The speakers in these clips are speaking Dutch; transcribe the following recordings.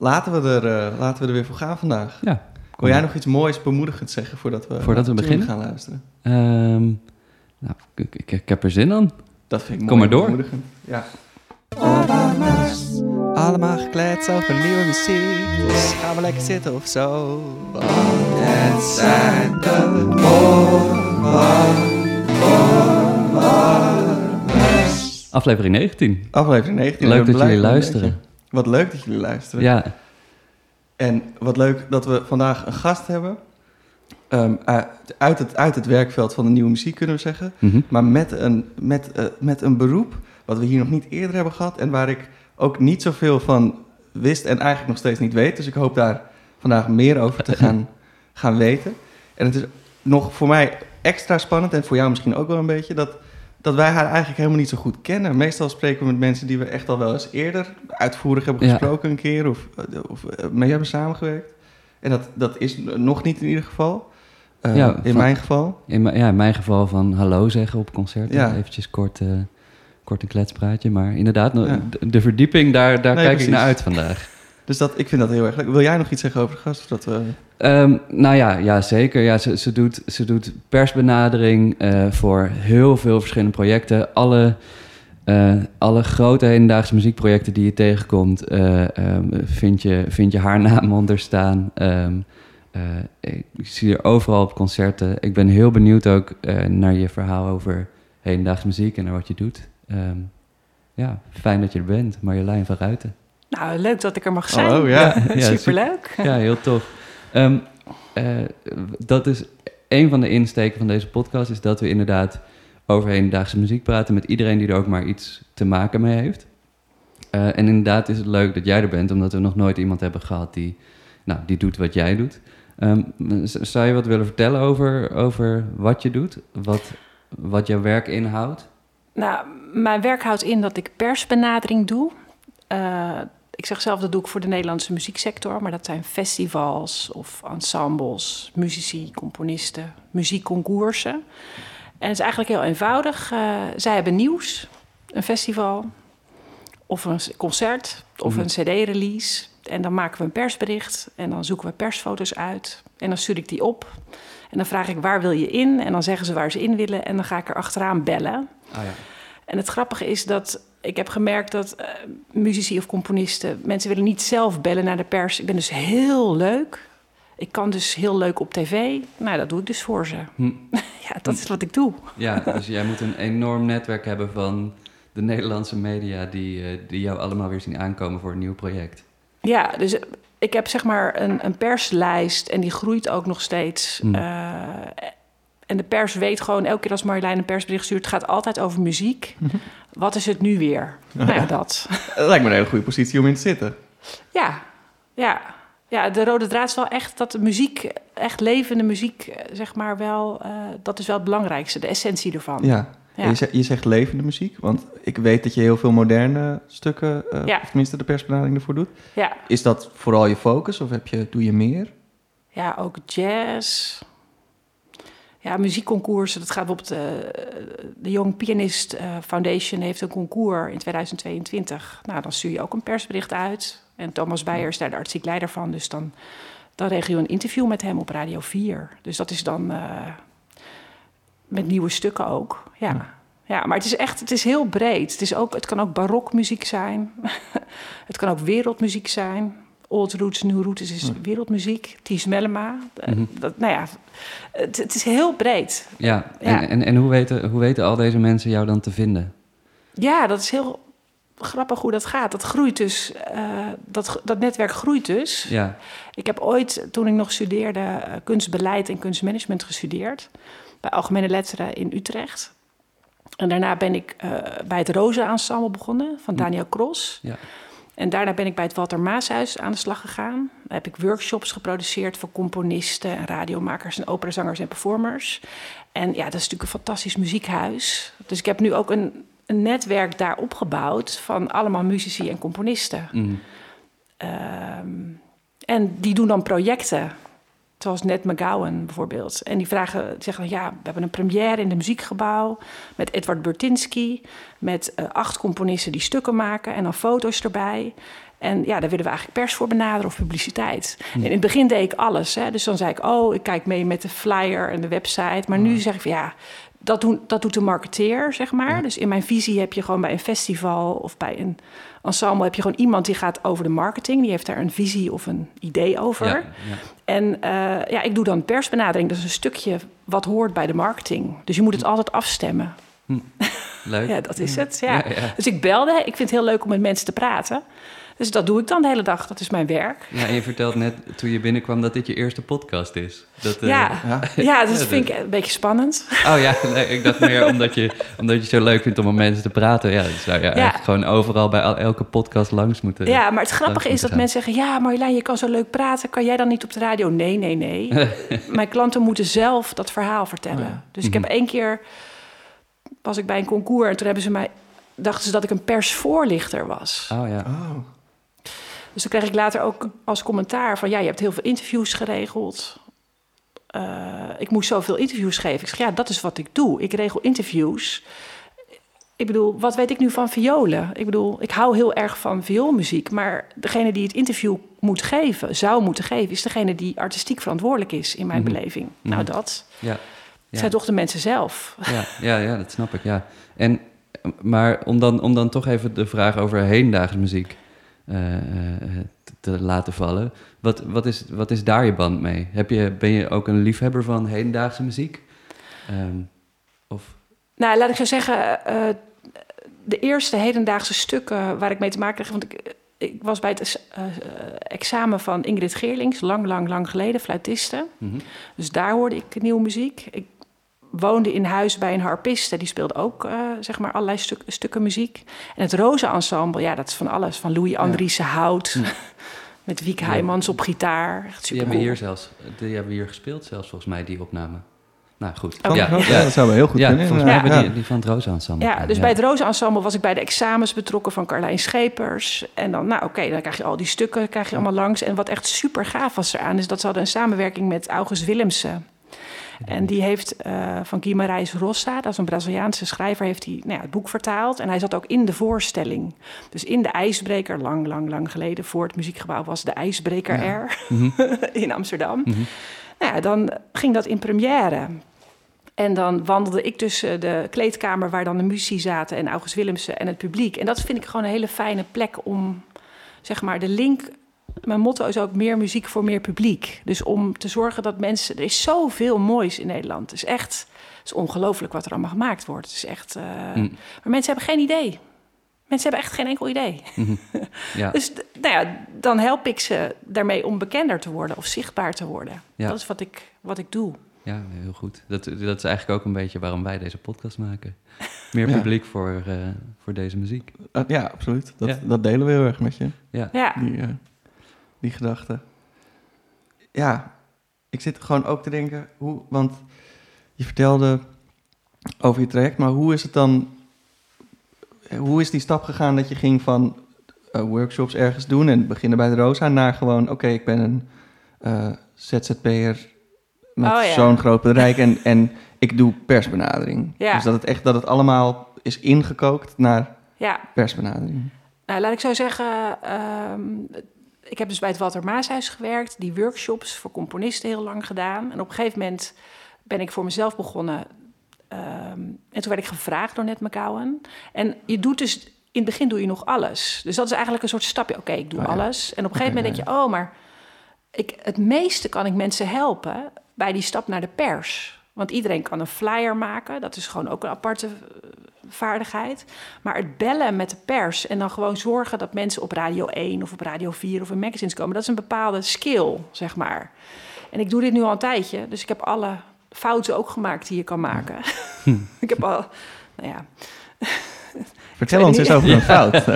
laten we, er, uh, laten we er weer voor gaan vandaag. Ja. Wil jij nog iets moois bemoedigends zeggen voordat we, voordat we beginnen gaan luisteren? Um, nou, ik, ik, ik, heb er zin aan. Dat vind ik Kom mooi maar door. bemoedigend. Ja. Obamas, allemaal geklets over nieuwe muziek. Dus gaan we lekker zitten of zo. Want het zijn de Obamas. Aflevering 19. Aflevering 19. Leuk dat jullie luisteren. Wat leuk dat jullie luisteren. Ja, En wat leuk dat we vandaag een gast hebben. Ehm, uit, uit het, uit het werkveld van de nieuwe muziek kunnen we zeggen. mhm. Maar met een, met, eh, met een beroep wat we hier nog niet eerder hebben gehad. En waar ik ook niet zoveel van wist en eigenlijk nog steeds niet weet. Dus ik hoop daar vandaag meer over te gaan, gaan weten. En het is nog voor mij extra spannend en voor jou misschien ook wel een beetje... dat, dat wij haar eigenlijk helemaal niet zo goed kennen. Meestal spreken we met mensen die we echt al wel eens eerder uitvoerig hebben Ja. gesproken een keer... of, of eh, mee hebben samengewerkt. En dat, dat is nog niet in ieder geval. Eh, Ja, in van- mijn geval. in, mijn- ja, in mijn geval van hallo zeggen op concerten. Ja. Eventjes kort, eh, kort een kletspraatje. Maar inderdaad, Ja. de, de verdieping, daar, daar Nee, kijk ik naar uit vandaag. Dus dat, ik vind dat heel erg leuk. Wil jij nog iets zeggen over de gast? Voordat we... Ehm, nou ja, ja zeker. Ja, ze, ze, doet, ze doet persbenadering eh, voor heel veel verschillende projecten. Alle, eh, alle grote hedendaagse muziekprojecten die je tegenkomt, eh, ehm, vind, je, vind je haar naam onder staan. Ehm, eh, ik zie er overal op concerten. Ik ben heel benieuwd ook naar je verhaal over hedendaagse muziek en naar wat je doet. Ja, fijn dat je er bent, Marjolein van Ruiten. Nou, leuk dat ik er mag zijn. Oh, ja. ja, Superleuk. Ja, heel tof. Ehm, eh, dat is een van de insteken van deze podcast, is dat we inderdaad over hedendaagse muziek praten met iedereen die er ook maar iets te maken mee heeft. Eh, en inderdaad is het leuk dat jij er bent, omdat we nog nooit iemand hebben gehad die, nou, die doet wat jij doet. Ehm, zou je wat willen vertellen over, over wat je doet? Wat, wat jouw werk inhoudt? Nou, mijn werk houdt in dat ik persbenadering doe. Eh, ik zeg zelf dat doe ik voor de Nederlandse muzieksector, maar dat zijn festivals of ensembles, muzici, componisten, muziekconcoursen. En het is eigenlijk heel eenvoudig. Eh, zij hebben nieuws, een festival of een concert of Mhm. een CD-release. En dan maken we een persbericht en dan zoeken we persfoto's uit. En dan stuur ik die op. En dan vraag ik waar wil je in? En dan zeggen ze waar ze in willen. En dan ga ik er achteraan bellen. Ah ja. En het grappige is dat ik heb gemerkt dat eh, muzici of componisten, mensen willen niet zelf bellen naar de pers. Ik ben dus heel leuk. Ik kan dus heel leuk op tv. Nou, dat doe ik dus voor ze. Hm. Ja, dat is wat ik doe. Ja, dus jij moet een enorm netwerk hebben van de Nederlandse media die, eh, die jou allemaal weer zien aankomen voor een nieuw project. Ja, dus eh, ik heb zeg maar een, een perslijst en die groeit ook nog steeds. Eh, en de pers weet gewoon, elke keer als Marjolein een persbericht stuurt, het gaat altijd over muziek. Wat is het nu weer? Nou ja, dat. Dat lijkt me een hele goede positie om in te zitten. Ja, ja. Ja, de rode draad is wel echt dat de muziek, echt levende muziek, zeg maar wel, eh, dat is wel het belangrijkste, de essentie ervan. Ja. Ja. Je, zegt, je zegt levende muziek, want ik weet dat je heel veel moderne stukken, eh, Ja. of tenminste de persbenadering ervoor doet. Ja, Is dat vooral je focus of heb je, doe je meer? ja ook jazz. Ja, muziekconcoursen. Dat gaat bijvoorbeeld, eh, de Young Pianist eh, Foundation heeft een concours in 2022. Nou, dan stuur je ook een persbericht uit. En Thomas Beyer is daar de artistiek leider van. Dus dan, dan regel je een interview met hem op Radio 4. Dus dat is dan eh, met nieuwe stukken ook. Ja. ja. maar het is echt, het is heel breed. Het, is ook, het kan ook barokmuziek zijn. het kan ook wereldmuziek zijn. Old Roots, New Roots is Ja. wereldmuziek. Ties Mellema. Eh, Mhm. dat, nou ja, het, het is heel breed. Ja, Ja. en, en, en hoe, weten, hoe weten al deze mensen jou dan te vinden? Ja, dat is heel grappig hoe dat gaat. Dat groeit dus. eh, dat, dat netwerk groeit dus. Ja, Ik heb ooit, toen ik nog studeerde, eh, kunstbeleid en kunstmanagement gestudeerd. Bij Algemene Letteren in Utrecht. En daarna ben ik bij het Roze Ensemble begonnen van Daniel Kros. ja. En daarna ben ik bij het Walter Maashuis aan de slag gegaan. Daar heb ik workshops geproduceerd voor componisten en radiomakers en operazangers en performers. En ja, dat is natuurlijk een fantastisch muziekhuis. Dus ik heb nu ook een, een netwerk daar opgebouwd van allemaal muzici en componisten. Mhm. Ehm, en die doen dan projecten. Zoals Ned McGowan bijvoorbeeld. En die vragen, zeggen ja, we hebben een première in de muziekgebouw met Edward Burtinsky, met eh, acht componisten die stukken maken en dan foto's erbij. En ja, daar willen we eigenlijk pers voor benaderen of publiciteit. En in het begin deed ik alles. Hè. Dus dan zei ik, oh, ik kijk mee met de flyer en de website. Maar nu zeg ik van ja, dat, doen, dat doet de marketeer, zeg maar. Dus in mijn visie heb je gewoon bij een festival of bij een ensemble... heb je gewoon iemand die gaat over de marketing. Die heeft daar een visie of een idee over. Ja, ja. En eh, ja, ik doe dan persbenadering. Dat is een stukje wat hoort bij de marketing. Dus je moet het altijd afstemmen. Leuk. Ja, dat is het. Ja. Ja, ja. Dus ik belde. Ik vind het heel leuk om met mensen te praten. Dus dat doe ik dan de hele dag. Dat is mijn werk. Ja, en je vertelt net toen je binnenkwam dat dit je eerste podcast is. Dat, eh, ja. Ja. Ja. dus dat Ja, vind ik een beetje spannend. Oh ja, nee, ik dacht meer omdat je, omdat je het zo leuk vindt om met mensen te praten. Ja, zou je eigenlijk gewoon overal bij elke podcast langs moeten. Ja, maar het grappige is dat mensen zeggen... ja, Marjolein, je kan zo leuk praten. Kan jij dan niet op de radio? Nee, nee, nee. Mijn klanten moeten zelf dat verhaal vertellen. Ja. Dus ik heb één keer... was ik bij een concours en toen hebben ze mij... dachten ze dat ik een persvoorlichter was. Oh ja. Oh. Dus dan kreeg ik later ook als commentaar van... ja, je hebt heel veel interviews geregeld. Eh, ik moest zoveel interviews geven. Ik zeg, ja, dat is wat ik doe. Ik regel interviews. Ik bedoel, wat weet ik nu van violen? Ik bedoel, ik hou heel erg van vioolmuziek... maar degene die het interview moet geven, zou moeten geven... is degene die artistiek verantwoordelijk is in mijn Mhm. beleving. Nou, Mhm. dat Ja. Ja. zijn toch de mensen zelf. Ja, ja, ja, dat snap ik, ja. En, maar om dan, om dan toch even de vraag over hedendaagse muziek te, te laten vallen. Wat, wat, is, wat is daar je band mee? Heb je, ben je ook een liefhebber van hedendaagse muziek? Ehm, of, Nou, laat ik zo zeggen, eh, de eerste hedendaagse stukken waar ik mee te maken kreeg... want ik, ik was bij het eh, eh, examen van Ingrid Geerlings, lang, lang, lang geleden, fluitiste. mhm. Dus daar hoorde ik nieuwe muziek. Ik woonde in huis bij een harpiste, die speelde ook eh, zeg maar allerlei stuk- stukken muziek. En het Roze Ensemble, ja, dat is van alles. Van Louis Andriessen Hout, met Wiek Ja. Heijmans op gitaar. Echt Die hebben we hier zelfs, die hebben hier gespeeld zelfs volgens mij, die opname. Nou goed. Oh, Ja, ja. ja, dat zou wel heel goed ja, kunnen. volgens mij hebben die, die van het Rosa Ensemble. Ja, dus bij het Roze Ensemble was ik bij de examens betrokken van Carlijn Schepers. En dan, nou oké, dan krijg je al die stukken krijg je allemaal langs. En wat echt super gaaf was eraan, is dat ze hadden een samenwerking met August Willemsen. En die heeft eh, van Guimarães Rossa, dat is een Braziliaanse schrijver, heeft hij nou ja, het boek vertaald. En hij zat ook in de voorstelling. Dus in de IJsbreker, lang, lang, lang geleden, voor het muziekgebouw was de IJsbreker er in Amsterdam. Mhm. Nou ja, dan ging dat in première. En dan wandelde ik tussen de kleedkamer waar dan de muzici zaten en August Willemsen en het publiek. En dat vind ik gewoon een hele fijne plek om, zeg maar, de link. Mijn motto is ook meer muziek voor meer publiek. Dus om te zorgen dat mensen. Er is zoveel moois in Nederland. Het is echt. Het is ongelooflijk wat er allemaal gemaakt wordt. Het is echt. eh, Mm. Maar mensen hebben geen idee. Mensen hebben echt geen enkel idee. Ja, Dus nou ja, dan help ik ze daarmee om bekender te worden of zichtbaar te worden. Ja. Dat is wat ik, wat ik doe. ja, heel goed. Dat, dat is eigenlijk ook een beetje waarom wij deze podcast maken. Meer Ja. publiek voor, eh, voor deze muziek. Uh, ja, absoluut. Dat, Ja. dat delen we heel erg met je, Ja. Ja, die, eh, die gedachte. Ja, ik zit gewoon ook te denken, hoe, want je vertelde over je traject, maar hoe is het dan, hoe is die stap gegaan dat je ging van eh, workshops ergens doen en beginnen bij de Rosa naar gewoon, oké, ik ben een eh, ZZP'er met Oh ja. zo'n groot bedrijf en, en ik doe persbenadering. Ja. Dus dat het echt dat het allemaal is ingekookt naar ja. persbenadering. Nou, laat ik zo zeggen. ehm, ik heb dus bij het Walter Maashuis gewerkt, die workshops voor componisten heel lang gedaan. En op een gegeven moment ben ik voor mezelf begonnen. ehm, en toen werd ik gevraagd door Net McCowan. En je doet dus, in het begin doe je nog alles. Dus dat is eigenlijk een soort stapje. Oké, ik doe Oh ja. alles. En op een gegeven moment denk je, oh, maar ik, het meeste kan ik mensen helpen bij die stap naar de pers. Want iedereen kan een flyer maken. Dat is gewoon ook een aparte eh, vaardigheid. Maar het bellen met de pers en dan gewoon zorgen dat mensen op Radio 1 of op Radio 4 of in magazines komen, dat is een bepaalde skill, zeg maar. En ik doe dit nu al een tijdje, dus ik heb alle fouten ook gemaakt die je kan maken. ik heb al, nou ja, Vertel ons eens over een fout.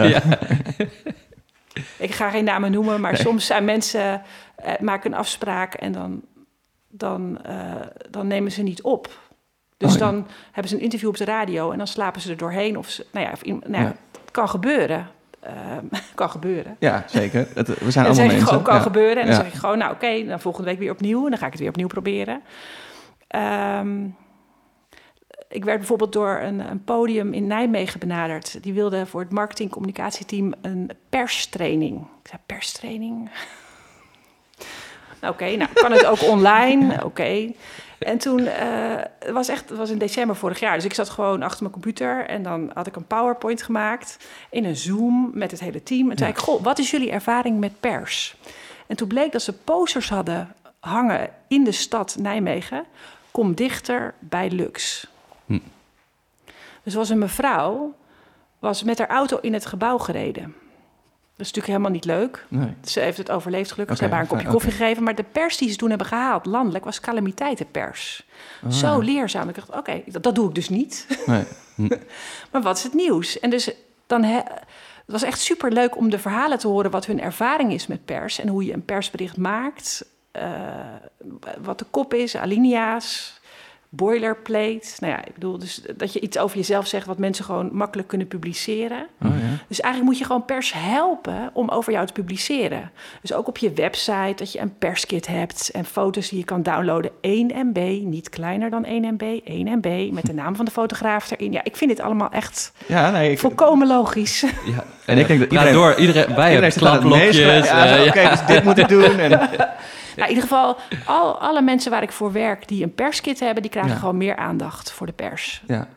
Ik ga geen namen noemen, maar soms zijn mensen, eh, maken een afspraak en dan, dan, eh, dan nemen ze niet op. Dus Oh ja. dan hebben ze een interview op de radio en dan slapen ze er doorheen. Of ze, nou ja, of, nou ja, kan gebeuren. Eh, kan gebeuren. Ja, zeker. Het, we zijn allemaal mensen. gewoon, kan gebeuren. En dan zeg ik gewoon, nou oké, dan volgende week weer opnieuw. En dan ga ik het weer opnieuw proberen. Ehm, ik werd bijvoorbeeld door een, een podium in Nijmegen benaderd. Die wilde voor het marketing-communicatieteam een perstraining. Ik zei, perstraining? Oké, nou kan het ook online? Oké. En toen, uh, het was echt, het was in december vorig jaar. Dus ik zat gewoon achter mijn computer en dan had ik een PowerPoint gemaakt in een Zoom met het hele team. En toen zei ik, goh, wat is jullie ervaring met pers? En toen bleek dat ze posters hadden hangen in de stad Nijmegen. Kom dichter bij Lux. Hm. Dus was een mevrouw, was met haar auto in het gebouw gereden. Dat is natuurlijk helemaal niet leuk. Nee. Ze heeft het overleefd gelukkig. ze hebben haar een kopje koffie gegeven. Maar de pers die ze toen hebben gehaald, landelijk, was calamiteitenpers. Oh, Zo leerzaam. Ik dacht, oké, dat, doe ik dus niet. Nee. maar wat is het nieuws? En dus dan... het was echt super leuk om de verhalen te horen... wat hun ervaring is met pers. En hoe je een persbericht maakt. Uh, wat de kop is, alinea's boilerplate. Nou ja, ik bedoel, dus dat je iets over jezelf zegt wat mensen gewoon makkelijk kunnen publiceren. Oh, ja. Dus eigenlijk moet je gewoon pers helpen om over jou te publiceren. Dus ook op je website dat je een perskit hebt en foto's die je kan downloaden. 1 MB, niet kleiner dan 1 MB, 1 MB met de naam van de fotograaf erin. Ja, ik vind dit allemaal echt ja, nee, ik, volkomen logisch. Ja, en ik denk dat iedereen, door, iedereen bij iedereen klapblokjes. Ja, uh, Oké, dus dit moet ik doen. En, Nou, in ieder geval, al, alle mensen waar ik voor werk die een perskit hebben, die krijgen gewoon meer aandacht voor de pers. Ja.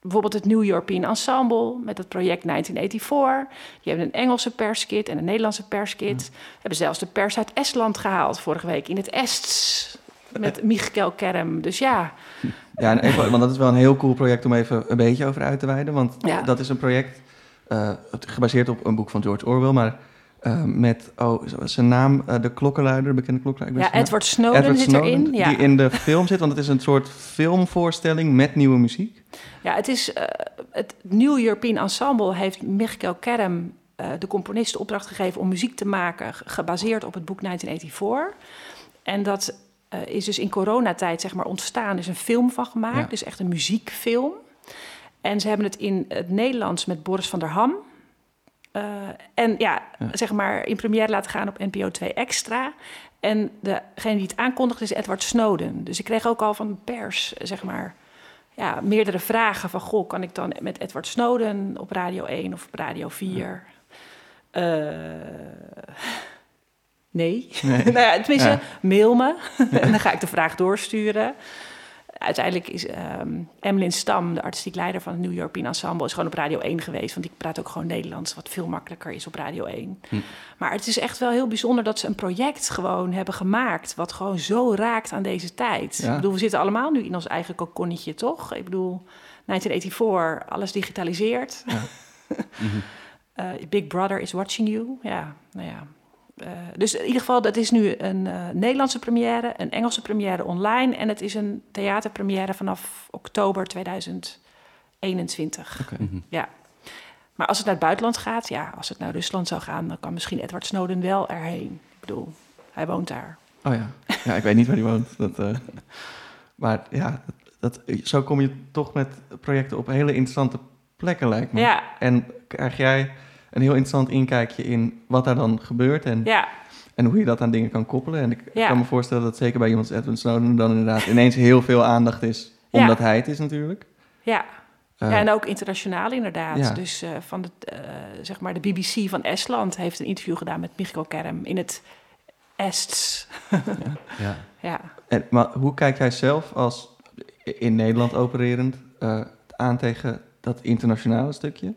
Bijvoorbeeld het New European Ensemble met het project 1984. Die hebben een Engelse perskit en een Nederlandse perskit. Ja. Hebben zelfs de pers uit Estland gehaald vorige week in het Ests met Michael Kerm. Dus ja. Ja, en even, want dat is wel een heel cool project om even een beetje over uit te wijden. Want dat is een project uh, gebaseerd op een boek van George Orwell, maar uh, met, oh, zijn naam, uh, de klokkenluider, bekende klokkenluider. Ja, Edward Snowden Edward zit Snowden, erin. Ja. Die in de film zit, want het is een soort filmvoorstelling met nieuwe muziek. Ja, het is, uh, het New European Ensemble heeft Michael Kerm, de componist, de opdracht gegeven om muziek te maken, gebaseerd op het boek 1984. En dat is dus in coronatijd, zeg maar, ontstaan, is een film van gemaakt, ja. dus echt een muziekfilm. En ze hebben het in het Nederlands met Boris van der Ham en ja, zeg maar in première laten gaan op NPO 2 Extra. En degene die het aankondigde is Edward Snowden. Dus ik kreeg ook al van de pers, zeg maar, ja, meerdere vragen van... goh, kan ik dan met Edward Snowden op Radio 1 of op Radio 4? Uh, eh, nee. nee. nou ja, tenminste, ja. mail me. en dan ga ik de vraag doorsturen uiteindelijk is um, Emmeline Stam, de artistiek leider van het New European Ensemble, is gewoon op Radio 1 geweest. Want die praat ook gewoon Nederlands, wat veel makkelijker is op Radio 1. Hm. Maar het is echt wel heel bijzonder dat ze een project gewoon hebben gemaakt. wat gewoon zo raakt aan deze tijd. Ik bedoel, we zitten allemaal nu in ons eigen kokonnetje, toch? Ik bedoel, 1984, alles digitaliseerd. Ja. uh, Big Brother is watching you. Ja, nou ja. Uh, dus in ieder geval, dat is nu een uh, Nederlandse première, een Engelse première online. En het is een theaterpremière vanaf oktober 2021. Okay. Mhm. Ja. Maar als het naar het buitenland gaat, ja, als het naar Rusland zou gaan, dan kan misschien Edward Snowden wel erheen. Ik bedoel, hij woont daar. Oh ja, ja ik weet niet waar hij woont. Dat, uh, maar ja, dat, dat, zo kom je toch met projecten op hele interessante plekken, lijkt me. Ja. En krijg jij een heel interessant inkijkje in wat daar dan gebeurt en, ja. en hoe je dat aan dingen kan koppelen. En ik kan me voorstellen dat zeker bij iemand als Edwin Snowden dan inderdaad ineens heel veel aandacht is, omdat hij het is natuurlijk. Ja. Uh, ja, en ook internationaal inderdaad. Dus uh, van de, uh, zeg maar de BBC van Estland heeft een interview gedaan met Michael Kerm in het Ests. ja. ja. En, maar hoe kijk jij zelf als in Nederland opererend aan tegen dat internationale stukje?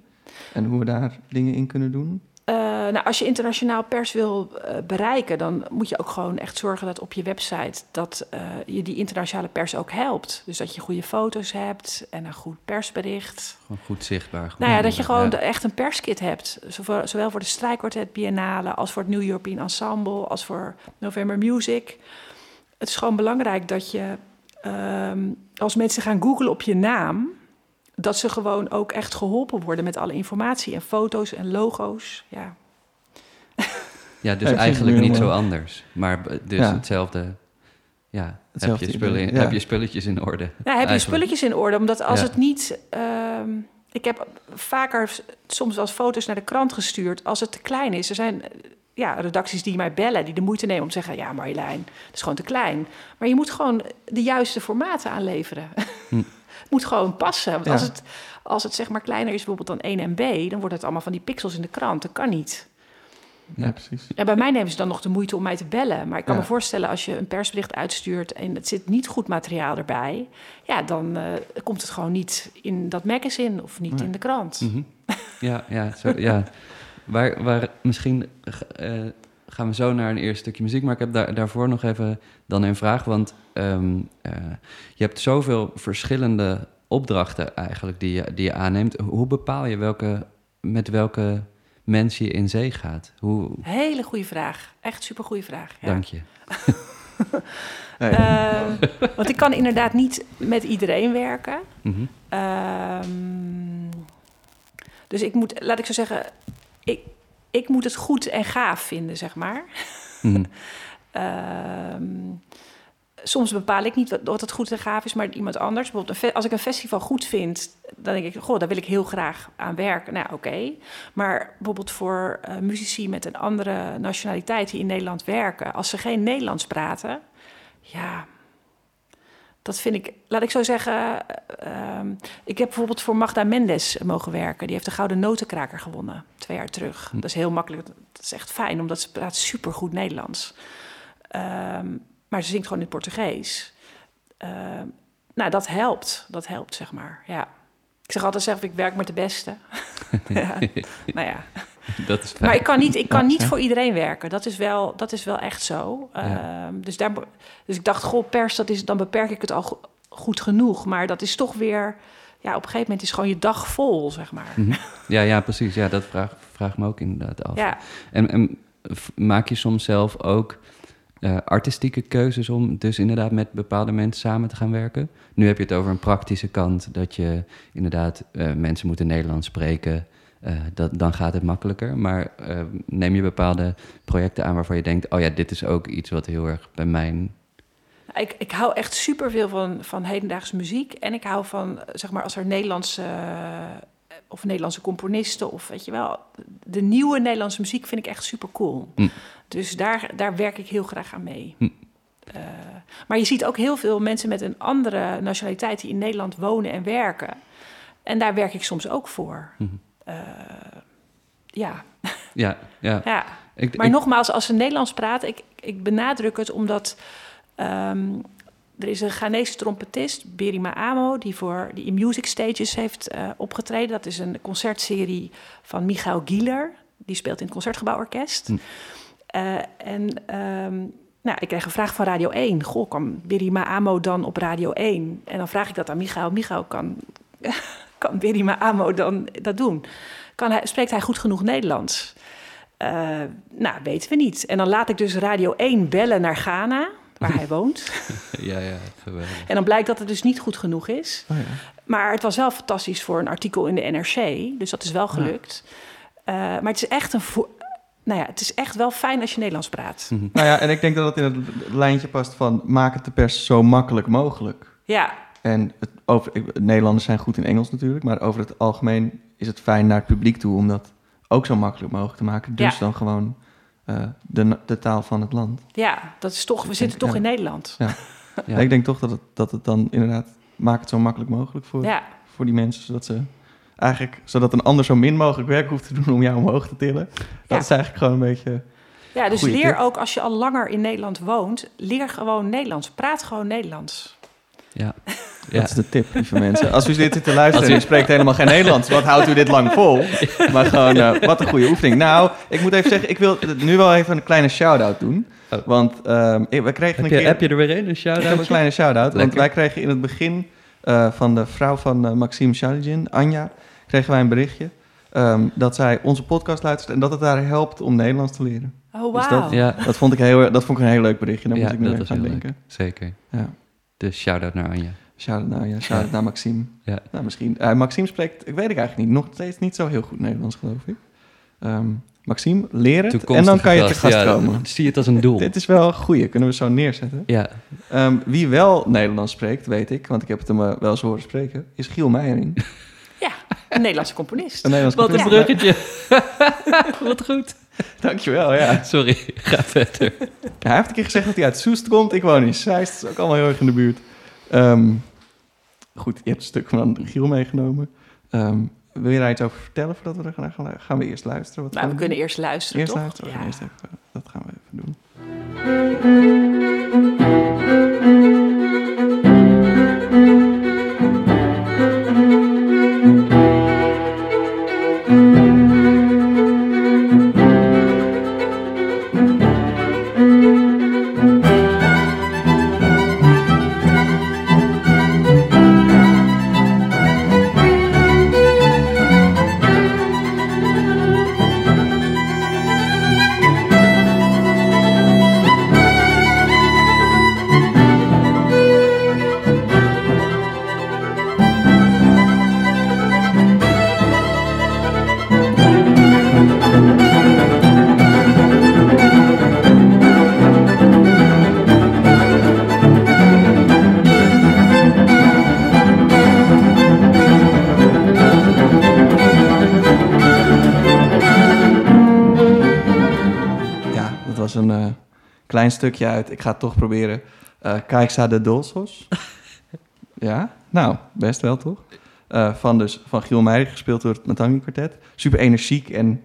En hoe we daar dingen in kunnen doen? Uh, nou, als je internationaal pers wil uh, bereiken, dan moet je ook gewoon echt zorgen dat op je website dat uh, je die internationale pers ook helpt. Dus dat je goede foto's hebt en een goed persbericht. Gewoon goed zichtbaar. Goed nou ja, dat je gewoon ja. echt een perskit hebt. Zowel, zowel voor de Strijkwartet Biennale als voor het New European Ensemble als voor November Music. Het is gewoon belangrijk dat je um, als mensen gaan googlen op je naam dat ze gewoon ook echt geholpen worden met alle informatie en foto's en logo's. Ja, ja dus eigenlijk niet zo anders. Maar dus hetzelfde. Ja, heb, je spullen in, heb je spulletjes in orde? Ja, heb je spulletjes in orde? Omdat als het niet. Uh, ik heb vaker soms wel foto's naar de krant gestuurd als het te klein is. Er zijn ja, redacties die mij bellen, die de moeite nemen om te zeggen: Ja, Marjolein, het is gewoon te klein. Maar je moet gewoon de juiste formaten aanleveren. Hm. Moet gewoon passen. Want Ja. als, het, als het zeg maar kleiner is bijvoorbeeld dan 1 MB... dan wordt het allemaal van die pixels in de krant. Dat kan niet. Ja, precies. En bij mij nemen ze dan nog de moeite om mij te bellen. Maar ik kan Ja. me voorstellen als je een persbericht uitstuurt... en het zit niet goed materiaal erbij... ja, dan eh, komt het gewoon niet in dat magazine of niet Nee. in de krant. Mhm. Ja, ja, zo, ja. Waar, waar misschien eh, gaan we zo naar een eerste stukje muziek, maar ik heb daar, daarvoor nog even dan een vraag. Want ehm, eh, je hebt zoveel verschillende opdrachten eigenlijk die je, die je aanneemt. Hoe bepaal je welke, met welke mensen je in zee gaat? Hoe, Hele goede vraag. Echt super goede vraag. Ja. Dank je. Nee. Eh, want ik kan inderdaad niet met iedereen werken. Mhm. Ehm, dus ik moet, laat ik zo zeggen, ik, ik moet het goed en gaaf vinden, zeg maar. Mhm. Ehm, soms bepaal ik niet wat, wat het goed en gaaf is, maar iemand anders. Bijvoorbeeld als ik een festival goed vind, dan denk ik, goh, daar wil ik heel graag aan werken. Nou, oké. Maar bijvoorbeeld voor eh, muzici met een andere nationaliteit die in Nederland werken, als ze geen Nederlands praten, ja, dat vind ik, laat ik zo zeggen. ehm, ik heb bijvoorbeeld voor Magda Mendes mogen werken. Die heeft de Gouden Notenkraker gewonnen, twee jaar terug. Dat is heel makkelijk. Dat is echt fijn, omdat ze praat supergoed Nederlands. Ehm, maar ze zingt gewoon in het Portugees. Ehm, nou, dat helpt. Dat helpt, zeg maar. Ja. Ik zeg altijd zelf, ik werk met de beste. ja. Nou ja. Dat is fijn. Maar ik kan niet, ik kan niet Ja. voor iedereen werken. Dat is wel, dat is wel echt zo. Ja. Ehm, dus, daar, dus ik dacht, goh, pers, dat is, dan beperk ik het al go- goed genoeg. Maar dat is toch weer... Ja, op een gegeven moment is gewoon je dag vol, zeg maar. Mhm. Ja, ja, precies. Ja, dat vraag, vraag me ook inderdaad af. Ja, En, en maak je soms zelf ook eh, artistieke keuzes om dus inderdaad met bepaalde mensen samen te gaan werken? Nu heb je het over een praktische kant, dat je inderdaad eh, mensen moeten Nederlands spreken. Eh, dat, dan gaat het makkelijker. Maar eh, neem je bepaalde projecten aan waarvan je denkt: oh ja, dit is ook iets wat heel erg bij mijn. ik, ik hou echt superveel van, van hedendaagse muziek. En ik hou van, zeg maar, als er Nederlandse... eh, of Nederlandse componisten, of weet je wel... De nieuwe Nederlandse muziek vind ik echt super cool. Hm. Dus daar, daar werk ik heel graag aan mee. Hm. Maar je ziet ook heel veel mensen met een andere nationaliteit... die in Nederland wonen en werken. En daar werk ik soms ook voor. Mhm. Ja, Ja, ja. ja. Ik, Maar ik- nogmaals, als ze Nederlands praten, ik, ik benadruk het omdat ehm, er is een Ghanese trompetist, Berima Amo, die voor die in Music Stages heeft eh, opgetreden. Dat is een concertserie van Michael Gieler, die speelt in het Concertgebouworkest. Hm. Eh, en ehm, nou, ik kreeg een vraag van Radio 1. Goh, kan Berima Amo dan op Radio 1? En dan vraag ik dat aan Michael. Michael, kan, kan Berima Amo dan dat doen? Kan hij, spreekt hij goed genoeg Nederlands? Eh, nou, weten we niet. En dan laat ik dus Radio 1 bellen naar Ghana, waar hij woont. ja, ja, geweldig. En dan blijkt dat het dus niet goed genoeg is. Oh ja. Maar het was wel fantastisch voor een artikel in de NRC. Dus dat is wel gelukt. Eh, maar het is echt een... Nou ja, het is echt wel fijn als je Nederlands praat. Mhm. Nou ja, en ik denk dat het in het lijntje past van maak het de pers zo makkelijk mogelijk. Ja, En het, over, ik- Nederlanders zijn goed in Engels natuurlijk, maar over het algemeen is het fijn naar het publiek toe om dat ook zo makkelijk mogelijk te maken. Dus Ja. dan gewoon eh, de, de taal van het land. ja, dat is toch... We zitten toch Ja. in Nederland. Ja. En ik denk toch dat het, dat het dan inderdaad maakt het zo makkelijk mogelijk voor, Ja, voor die mensen, zodat ze eigenlijk, zodat een ander zo min mogelijk werk hoeft te doen om jou omhoog te tillen. Dat Ja. is eigenlijk gewoon een beetje. ja dus leer tip. ook als je al langer in Nederland woont... leer gewoon Nederlands. Praat gewoon Nederlands. Ja. Ja. Dat is de tip, lieve mensen. Als u dit zit te luisteren en u- spreekt helemaal geen Nederlands, wat houdt u dit lang vol? Maar gewoon, eh, wat een goede oefening. Nou, ik moet even zeggen, ik wil nu wel even een kleine shout-out doen. Oh. Want ehm, ik- we kregen Heb, een je, keer... heb je er weer een, een Ik heb shout-out? een kleine shout-out. Want wij kregen in het begin eh, van de vrouw van eh, Maxime Shaligin, Anja, kregen wij een berichtje. ehm, dat zij onze podcast luistert en dat het haar helpt om Nederlands te leren. Oh, Dus wauw. dat- Ja, Dat vond ik, heel, dat vond ik een heel leuk berichtje. Daar Ja, moest ik nu even aan heel leuk. denken. zeker. Ja. Dus shout-out naar Anja. Shout-out naar shout-out naar Maxime. Ja. Nou, misschien. eh, Maxime spreekt, ik weet het eigenlijk niet, nog steeds niet zo heel goed Nederlands, geloof ik. Ehm, Maxime, leer het en dan kan je te gast ja, komen. Zie je het als een doel. Dit is wel een goeie, kunnen we zo neerzetten. Ja, Ehm, wie wel Nederlands spreekt, weet ik, want ik heb het hem eh, wel eens horen spreken, is Giel Meijering. Ja, een Nederlandse componist. Een Nederlands wat een componist. bruggetje. wat goed. Dankjewel, ja. Sorry, ga verder. Hij heeft een keer gezegd dat hij uit Soest komt. Ik woon in Zeist, dat is ook allemaal heel erg in de buurt. Ehm, goed, je hebt een stuk van Giel meegenomen. Ehm, wil je daar iets over vertellen voordat we er gaan, gaan, gaan we eerst luisteren? Wat Nou, we doen? kunnen eerst luisteren, Eerst toch? luisteren? Ja. Eerst even, dat gaan we even doen. Stukje uit. Ik ga het toch proberen. Eh Caixa de Dolsos. ja, nou, best wel toch? Eh, van, dus, van Giel Meijer, gespeeld door het Matangi Quartet. Super energiek en een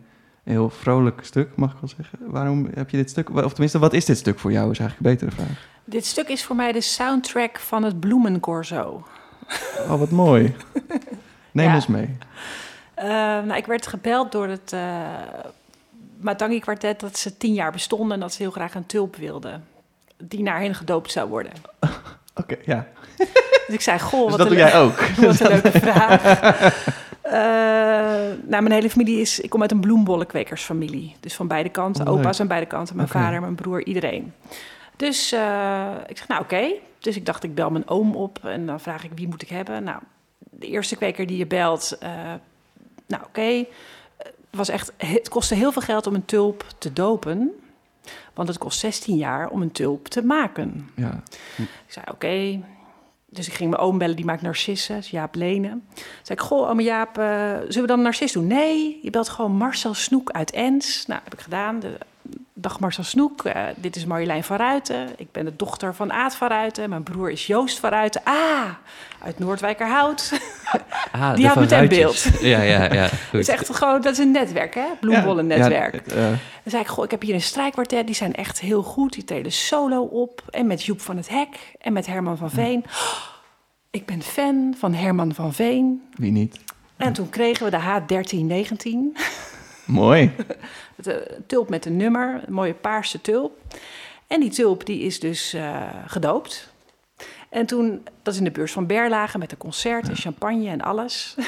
heel vrolijk stuk, mag ik wel zeggen. Waarom heb je dit stuk, of tenminste, wat is dit stuk voor jou, is eigenlijk een betere vraag. Dit stuk is voor mij de soundtrack van het Bloemencorso. Oh, wat mooi. Neem Ja. ons mee. Eh, nou, ik werd gebeld door het eh Matangi Quartet dat ze tien jaar bestonden en dat ze heel graag een tulp wilden. Die naar hen gedoopt zou worden. Oké, ja. Dus ik zei, goh, Dus wat dat doe jij ook. Wat een leuke vraag. Eh, nou, mijn hele familie is... Ik kom uit een bloembollenkwekersfamilie. Dus van beide kanten. Oh. Opa's aan beide kanten. Mijn vader, mijn broer, iedereen. Dus eh, ik zeg, nou oké. Dus ik dacht, ik bel mijn oom op. En dan vraag ik, wie moet ik hebben? Nou, de eerste kweker die je belt... eh, nou oké. Was echt... Het kostte heel veel geld om een tulp te dopen. Want het kost 16 jaar om een tulp te maken. Ja. Ik zei, oké. Dus ik ging mijn oom bellen, die maakt narcissen, is Jaap Lenen. Zei ik, goh, ome Jaap, eh, zullen we dan een narcis doen? Nee, je belt gewoon Marcel Snoek uit Ens. Nou, heb ik gedaan. De, dag Marcel Snoek, eh, dit is Marjolein van Ruiten. Ik ben de dochter van Aad van Ruiten. Mijn broer is Joost van Ruiten. Ah, uit Noordwijkerhout. Ah, Die de had Van meteen Ruitjes. Ja, ja, ja. Het Goed. is echt gewoon, dat is een netwerk, hè? Bloembollennetwerk. Ja, eh, Dan zei ik, goh, ik heb hier een strijkkwartet. Die zijn echt heel goed. Die treden solo op. En met Joep van het Hek. En met Herman van Veen. Oh, ik ben fan van Herman van Veen. wie niet? En toen kregen we de H1319. Mooi. Het, eh, tulp met een nummer. Een mooie paarse tulp. En die tulp die is dus eh, gedoopt. En toen, dat is in de beurs van Berlage met een concert en champagne en alles.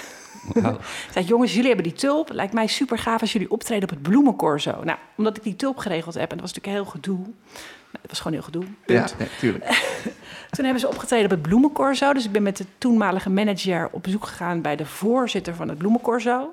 Ik zei, jongens, jullie hebben die tulp. Lijkt mij super gaaf als jullie optreden op het bloemencorso. Nou, omdat ik die tulp geregeld heb, en dat was natuurlijk heel gedoe. Nou, het was gewoon heel gedoe. Ja, Punt. nee, tuurlijk. Toen hebben ze opgetreden op het bloemencorso. Dus ik ben met de toenmalige manager op bezoek gegaan bij de voorzitter van het bloemencorso.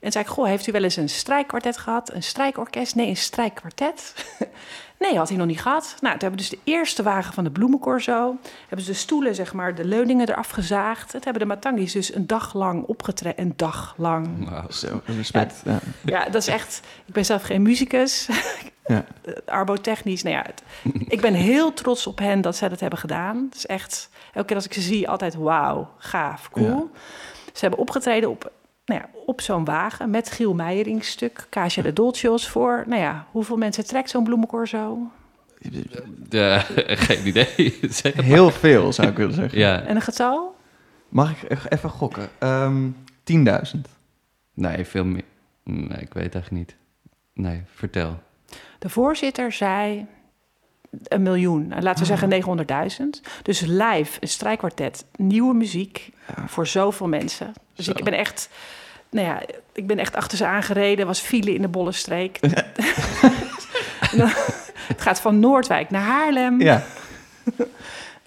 En zei ik, goh, heeft u wel eens een strijkkwartet gehad? Een strijkorkest? Nee, een strijkkwartet. nee, had hij nog niet gehad. Nou, toen hebben we dus de eerste wagen van de bloemencorso. Hebben ze de stoelen, zeg maar, de leuningen eraf gezaagd. Het hebben de Matangis dus een dag lang opgetreden. Een dag lang. Wauw. Zo, respect. Ja. Ja, dat is echt... Ik ben zelf geen muzikus. Ja. Arbotechnisch, nou ja. Het, ik ben heel trots op hen dat zij dat hebben gedaan. Het is echt... Elke keer als ik ze zie, altijd wauw, gaaf, cool. Ze hebben opgetreden op, nou ja, op zo'n wagen met Giel Meijering stuk. Kaasja de Dolcios voor... Nou ja, hoeveel mensen trekt zo'n bloemencorso? Ja, geen idee. Zeg het Heel veel, zou ik willen zeggen. Ja, En een getal? Mag ik even gokken? Ehm 10.000. nee, veel meer. Nee, ik weet eigenlijk niet. Nee, vertel. De voorzitter zei een miljoen. Laten we zeggen 900.000. Dus live, een strijkkwartet, nieuwe muziek voor zoveel mensen. Dus Zo. ik ben echt, nou ja, ik ben echt achter ze aangereden. Was file in de Bollenstreek. En dan- het gaat van Noordwijk naar Haarlem. Ja,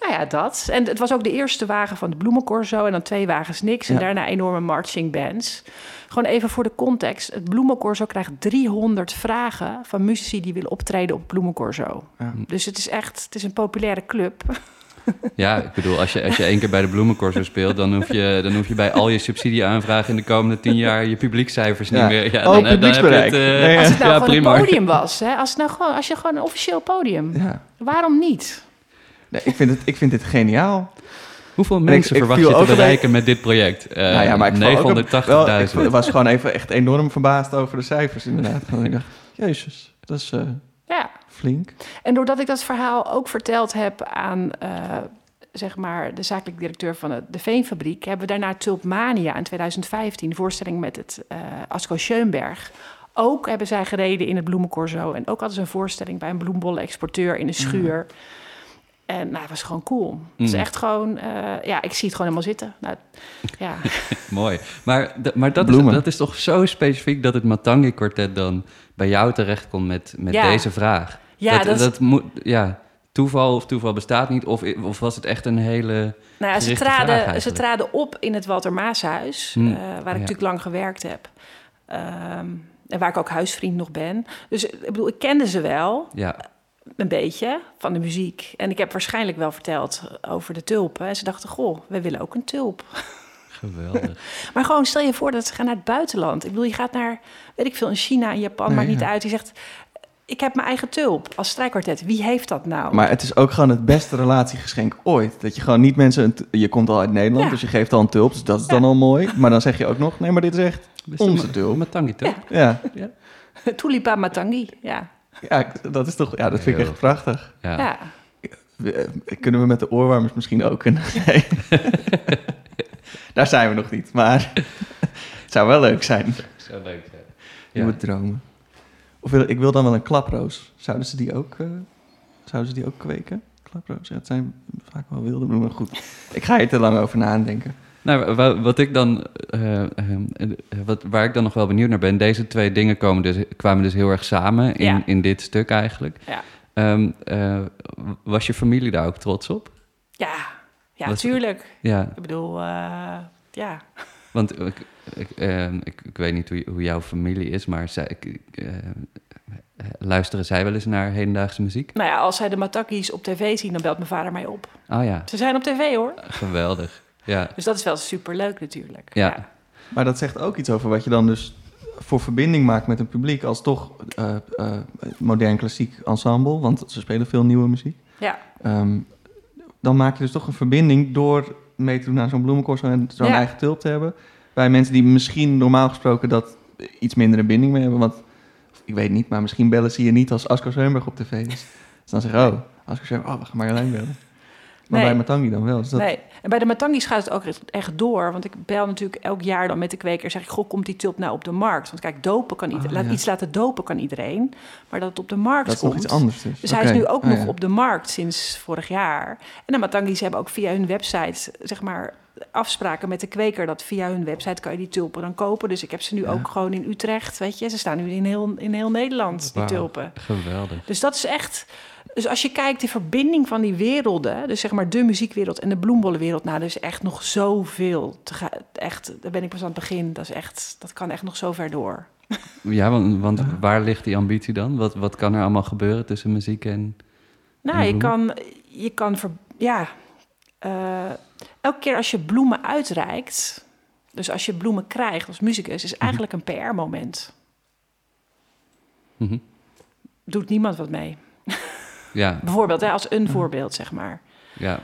Nou ja, dat. En het was ook de eerste wagen van de Bloemencorso en dan twee wagens niks. En Ja. daarna enorme marching bands. Gewoon even voor de context. Het Bloemencorso krijgt 300 vragen van muzici die willen optreden op het Bloemencorso. Ja. Dus het is echt, het is een populaire club. Ja, ik bedoel, als je, als je één keer bij de Bloemencorso speelt... Dan hoef, je, dan hoef je bij al je subsidieaanvragen in de komende tien jaar... je publiekcijfers niet meer... Ja, Oh, dan, heb- dan heb je het... eh, Nee, Als het nou ja, gewoon prima. een podium was. Hè? Als, het nou gewoon, als je gewoon een officieel podium. ja. Waarom niet? Nee, ik, vind het, ik vind dit geniaal. Hoeveel mensen ik verwacht je te bereiken met dit project? Eh, nou ja, maar ik, val ook een- 980.000. wel, ik was gewoon even echt enorm verbaasd over de cijfers inderdaad. Want ik dacht, jezus, dat is eh. Flink. En doordat ik dat verhaal ook verteld heb aan eh, zeg maar de zakelijk directeur van de, de Veenfabriek, hebben we daarna Tulpmania in 2015, de voorstelling met het eh Asko Schoenberg. Ook hebben zij gereden in het Bloemencorso. En ook hadden ze een voorstelling bij een bloembollen-exporteur in een schuur. En nou, het was gewoon cool. Het is Mm. echt gewoon, eh, ja, ik zie het gewoon helemaal zitten. Nou, ja. Mooi. Maar, maar dat, is, dat is toch zo specifiek dat het Matangi Quartet dan bij jou terechtkomt met, met Ja. deze vraag? Ja, dat, dat is- dat moet, ja, toeval of toeval bestaat niet. Of, of was het echt een hele... Nou ja, ze traden, ze traden op in het Walter Maashuis, Hmm, eh, waar ik ja. natuurlijk lang gewerkt heb. Ehm, en waar ik ook huisvriend nog ben. Dus ik bedoel, ik kende ze wel, Ja, een beetje, van de muziek. En ik heb waarschijnlijk wel verteld over de tulpen. En ze dachten, goh, we willen ook een tulp. geweldig. Maar gewoon stel je voor dat ze gaan naar het buitenland. Ik bedoel, je gaat naar, weet ik veel, in China, in Japan, Nee, maakt niet ja. uit. Je zegt, ik heb mijn eigen tulp als strijkkwartet. Wie heeft dat nou? Maar het is ook gewoon het beste relatiegeschenk ooit. Dat je gewoon niet mensen... Een je komt al uit Nederland, Ja. dus je geeft al een tulp. Dus dat is dan Ja. al mooi. Maar dan zeg je ook nog... Nee, maar dit is echt onze het tulp. Matangi tulp? Ja, Tulipa Matangi, ja. ja, dat is toch... Ja, dat vind ik echt prachtig. Ja. ja. Eh, Kunnen we met de oorwarmers misschien ook een... Nee. Daar zijn we nog niet, maar... het zou wel leuk zijn. Zo leuk, ja. Je Ja. moet dromen. Of wil, ik wil dan wel een klaproos. Zouden ze die ook, eh, zouden ze die ook kweken? Klaproos, ja, het zijn vaak wel wilde bloemen. Goed, ik ga hier te lang over nadenken. Nou, wa- wat ik dan, eh, eh, wat, waar ik dan nog wel benieuwd naar ben, deze twee dingen komen dus, kwamen dus heel erg samen in, Ja. in dit stuk eigenlijk. Ja. Ehm, eh, was je familie daar ook trots op? Ja, ja, tuurlijk. Ja, Ik bedoel, eh, ja. Want ik, ik, eh, ik, ik weet niet hoe, hoe jouw familie is, maar zij, ik, ik, eh, eh, luisteren zij wel eens naar hedendaagse muziek? Nou ja, als zij de Matakis op tv zien, dan belt mijn vader mij op. Oh ja, Ze zijn op tv hoor. geweldig. Ja, Dus dat is wel superleuk natuurlijk. Ja. Maar dat zegt ook iets over wat je dan dus voor verbinding maakt met een publiek als toch eh, eh, modern klassiek ensemble, want ze spelen veel nieuwe muziek. Ja. Ehm, dan maak je dus toch een verbinding door mee te doen aan zo'n bloemencorso en zo'n Ja. eigen tulp te hebben. Bij mensen die misschien normaal gesproken dat iets minder een binding mee hebben. Want ik weet niet, maar misschien bellen ze je niet als Asko Schoenberg op tv is. Dus dan zeggen oh, Asko Schoenberg, oh, we gaan Marjolein bellen. Maar Nee. bij Matangi dan wel. Dus dat, Nee, en bij de Matangis gaat het ook echt- echt door. Want ik bel natuurlijk elk jaar dan met de kweker. Zeg ik, goh, komt die tulp nou op de markt? Want kijk, dopen kan iedereen. Oh, laat, ja. Iets laten dopen kan iedereen. Maar dat het op de markt dat is komt. nog iets anders dus. Dus hij is nu ook Oh, nog ja. op de markt sinds vorig jaar. En de Matangis hebben ook via hun website, zeg maar, afspraken met de kweker. Dat via hun website kan je die tulpen dan kopen. Dus ik heb ze nu Ja. ook gewoon in Utrecht, weet je. Ze staan nu in heel, in heel Nederland, die tulpen. geweldig. Dus dat is echt... Dus als je kijkt, die verbinding van die werelden... dus zeg maar de muziekwereld en de bloembollenwereld... nou, er is echt nog zoveel. Te ga, echt, daar ben ik pas aan het begin. Dat, is echt, dat kan echt nog zo ver door. Ja, want, want waar ligt die ambitie dan? Wat, wat kan er allemaal gebeuren tussen muziek en... Nou, En je kan, je kan ver, ja, eh, elke keer als je bloemen uitreikt, dus als je bloemen krijgt als muzikus, is eigenlijk een PR-moment. Mhm. Doet niemand wat mee. Ja, Bijvoorbeeld, hè, als een voorbeeld, zeg maar. Ja,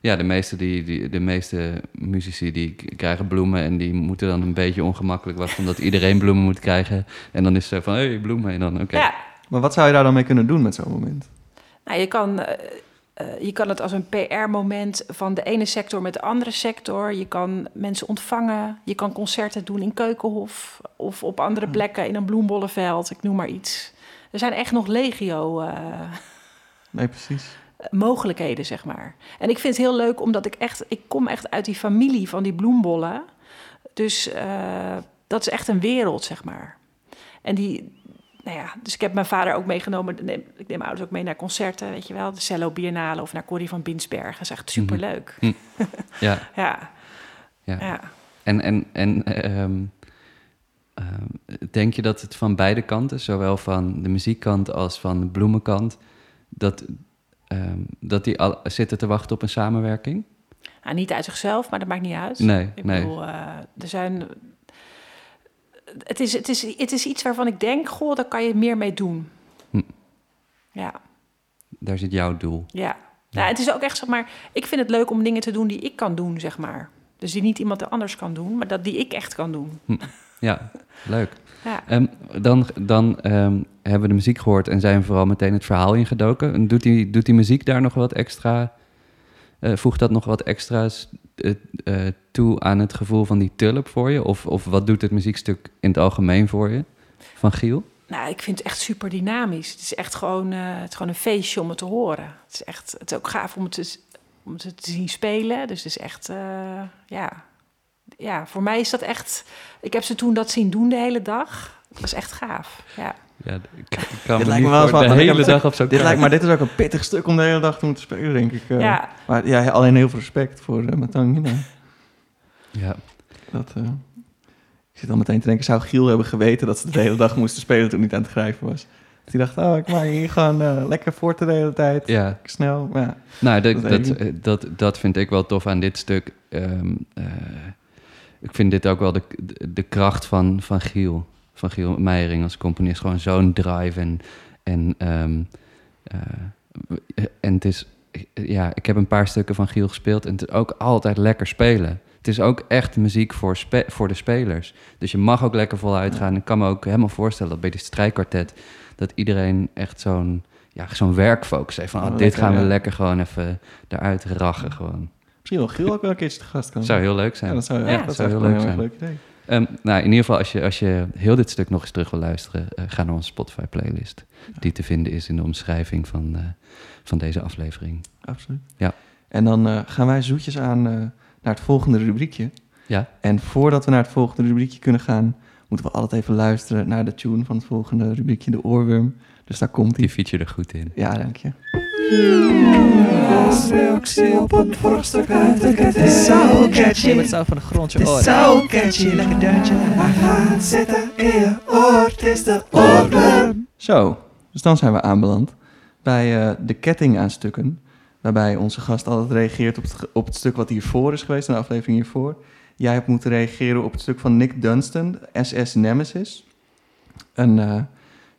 ja de, meeste die, die, de meeste muzici die krijgen bloemen en die moeten dan een beetje ongemakkelijk wachten omdat iedereen bloemen moet krijgen. En dan is het zo van, hé, hey, bloemen. En dan, oké. Ja, Maar wat zou je daar dan mee kunnen doen met zo'n moment? nou, je kan, eh, eh, je kan het als een PR-moment van de ene sector met de andere sector. Je kan mensen ontvangen. Je kan concerten doen in Keukenhof of op andere plekken in een bloembollenveld. Ik noem maar iets. Er zijn echt nog legio eh, Nee, precies. mogelijkheden, zeg maar. En ik vind het heel leuk, omdat ik echt... Ik kom echt uit die familie van die bloembollen. Dus eh, dat is echt een wereld, zeg maar. En die... Nou ja, dus ik heb mijn vader ook meegenomen. Ik neem mijn ouders ook mee naar concerten, weet je wel. De Cello Biennale of naar Corrie van Binsbergen. Dat is echt superleuk. Ja, Ja, ja. ja. En, en, en ehm, ehm, denk je dat het van beide kanten, zowel van de muziekkant als van de bloemenkant, dat, ehm, dat die al zitten te wachten op een samenwerking? Nou, niet uit zichzelf, maar dat maakt niet uit. Nee, Ik nee. bedoel, eh, er zijn... Het is, het, is, het is iets waarvan ik denk, goh, daar kan je meer mee doen. Hm. Ja, Daar zit jouw doel. ja. Nou, het is ook echt, zeg maar, ik vind het leuk om dingen te doen die ik kan doen, zeg maar. Dus die niet iemand anders kan doen, maar dat die ik echt kan doen. Ja, leuk. Ja. Ehm, dan dan ehm, hebben we de muziek gehoord en zijn vooral meteen het verhaal ingedoken. En Doet die, doet die muziek daar nog wat extra, eh, voegt dat nog wat extra's eh, eh, toe aan het gevoel van die tulp voor je? Of, of wat doet het muziekstuk in het algemeen voor je van Giel? Nou, ik vind het echt super dynamisch. Het is echt gewoon, het is gewoon een feestje om het te horen. Het is echt, het is ook gaaf om het te, om het te zien spelen. Dus het is echt, ja. Ja, voor mij is dat echt. Ik heb ze toen dat zien doen de hele dag. Dat is echt gaaf. Ja. Ja, ik, kan Dit me lijkt niet me wel eens voor wat, de hele dag op zo'n Dit lijkt, maar dit is ook een pittig stuk om de hele dag te moeten spelen, denk ik. eh. ja. Maar ja, alleen heel veel respect voor uh, Matangina. Ja. Dat, eh, ik zit al meteen te denken, zou Giel hebben geweten dat ze de hele dag moesten spelen toen hij aan het schrijven was? Dat hij dacht, oh, ik maak hier gewoon eh, lekker voort de hele tijd. ja, Snel, maar ja. Nou, dat, Dat dat, eh, vind ik wel tof aan dit stuk. Ehm, eh, ik vind dit ook wel de, de, de kracht van, van Giel. Van Giel Meijering als componist. Gewoon zo'n drive. En, en, ehm, eh, en het is... Ja, ik heb een paar stukken van Giel gespeeld. En het is ook altijd lekker spelen. Het is ook echt muziek voor, spe- voor de spelers. Dus je mag ook lekker voluit gaan. Ik kan me ook helemaal voorstellen dat bij dit strijkkwartet... dat iedereen echt zo'n ja, zo'n werkfocus heeft. Van, Oh, oh, dit lekker, gaan we ja. lekker gewoon even eruit rachen. Gewoon. Misschien wil Giel ook wel een keertje te gast komen. Zou heel leuk zijn. Ja, dat zou, Ja, dat zou heel leuk een heel zijn. leuk idee. Ehm, nou, in ieder geval, als je, als je heel dit stuk nog eens terug wil luisteren, eh, ga naar onze Spotify-playlist. Die te vinden is in de omschrijving van, eh, van deze aflevering. Absoluut. Ja. En dan eh, gaan wij zoetjes aan eh, naar het volgende rubriekje. Ja, En voordat we naar het volgende rubriekje kunnen gaan, moeten we altijd even luisteren naar de tune van het volgende rubriekje, de oorworm. Dus daar komt die hij. feature er goed in. Ja, dank je. Reactie op een vorstuk uit de Het is zo catchy. Het van de grond je oren. zo catchy. Lekker gaat zitten in je oor. Het is de oorworm. Zo, dus dan zijn we aanbeland bij eh, de ketting aan stukken. Waarbij onze gast altijd reageert op het, op het stuk wat hiervoor is geweest, in de aflevering hiervoor. Jij hebt moeten reageren op het stuk van Nick Dunstan, SS Nemesis. Een eh,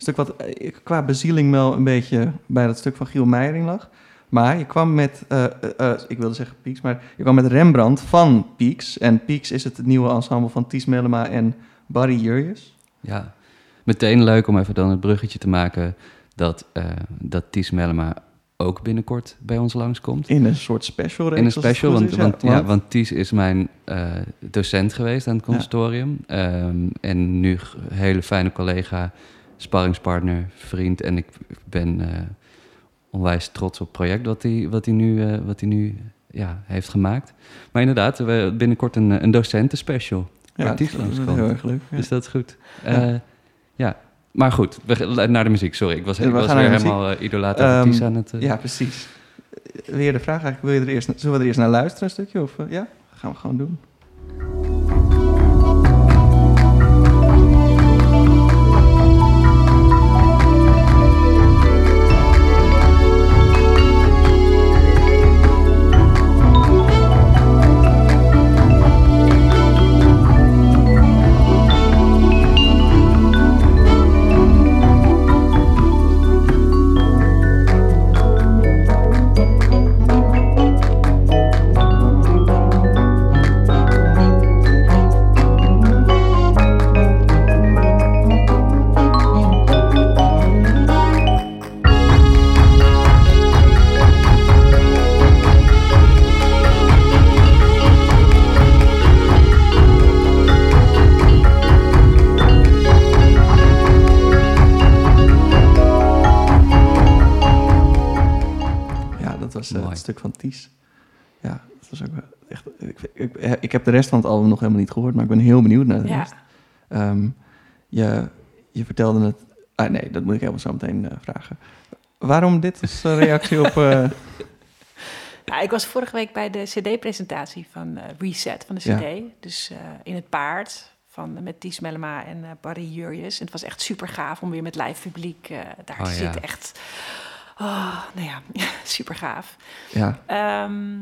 stuk wat eh, qua bezieling wel een beetje bij dat stuk van Giel Meijering lag. Maar je kwam met, eh, eh, ik wilde zeggen Pieks, maar je kwam met Rembrandt van Pieks. En Pieks is het nieuwe ensemble van Ties Mellema en Barry Jurjes. Ja, meteen leuk om even dan het bruggetje te maken dat, dat Ties Mellema ook binnenkort bij ons langskomt. In een soort special reeks, In een special, want, is, want, ja, want Ties is mijn docent geweest aan het conservatorium. Ehm, en nu hele fijne collega, sparringspartner, vriend. En ik ben eh, onwijs trots op het project wat hij wat hij nu, eh, wat hij nu ja, heeft gemaakt. Maar inderdaad, we hebben binnenkort een, een docentenspecial. ja, dat is heel erg leuk. Ja. Dus dat is goed. Ja. Ja. ja. Maar goed, we, naar de muziek. Sorry, ik was, Ja, ik we was weer helemaal uh, idolaat Ties aan het... eh, Ja, precies. Weer de vraag eigenlijk, wil je er eerst, zullen we er eerst naar luisteren een stukje? Of, eh, ja, gaan we gewoon doen. De rest van het album nog helemaal niet gehoord, maar ik ben heel benieuwd naar de Ja. rest. Ehm, je, je vertelde het... Ah nee, dat moet ik helemaal zo meteen eh, vragen. Waarom dit als eh, reactie op... eh, Ja, ik was vorige week bij de CD-presentatie van eh, Reset van de Ja. CD. Dus eh, in het paard van, met Ties Mellema en eh, Barry Jurjes. En het was echt super gaaf om weer met live publiek eh, daar Oh, te ja. zitten. Echt, oh, nou ja, super gaaf. ja, Ehm,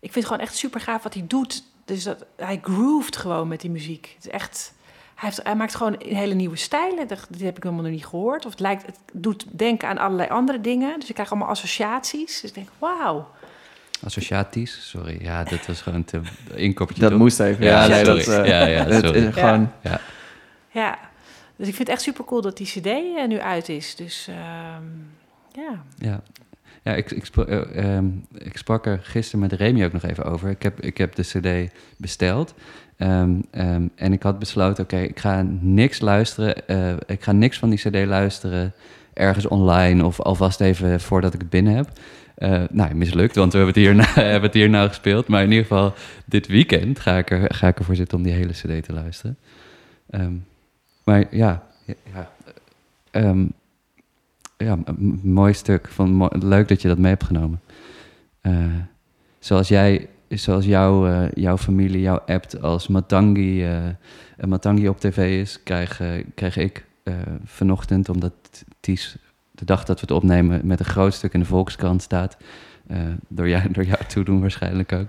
ik vind het gewoon echt super gaaf wat hij doet. Dus dat, hij grooved gewoon met die muziek. Het is echt, Hij, heeft, hij maakt gewoon hele nieuwe stijlen. Dat, heb ik helemaal nog niet gehoord. Of het, lijkt, het doet denken aan allerlei andere dingen. Dus ik krijg allemaal associaties. Dus ik denk, wauw. Associaties, sorry. Ja, dat was gewoon te inkoppertje. Dat toch? moest even. Ja, Ja, nee, dat, eh, Ja, ja, sorry. is gewoon... Ja, Ja, dus ik vind het echt super cool dat die CD eh, nu uit is. Dus ehm, ja. ja. Ja, ik, ik, spra- eh, ehm, ik sprak er gisteren met Remy ook nog even over. Ik heb, ik heb de CD besteld. Ehm, ehm, en ik had besloten, oké, ik ga niks luisteren. eh, ik ga niks van die CD luisteren ergens online of alvast even voordat ik het binnen heb. Eh, nou, mislukt, want we hebben het, hierna, hebben het hierna gespeeld. Maar in ieder geval, dit weekend ga ik, er, ga ik ervoor zitten om die hele CD te luisteren. Maar ja, ja, ja mooi stuk. Van, leuk dat je dat mee hebt genomen. Eh, zoals jij, zoals jouw, eh, jouw familie jou appt als Matangi, een Matangi op tv is, krijg, krijg ik vanochtend, omdat Ties de dag dat we het opnemen met een groot stuk in de Volkskrant staat, door, jou, door jou toedoen waarschijnlijk ook.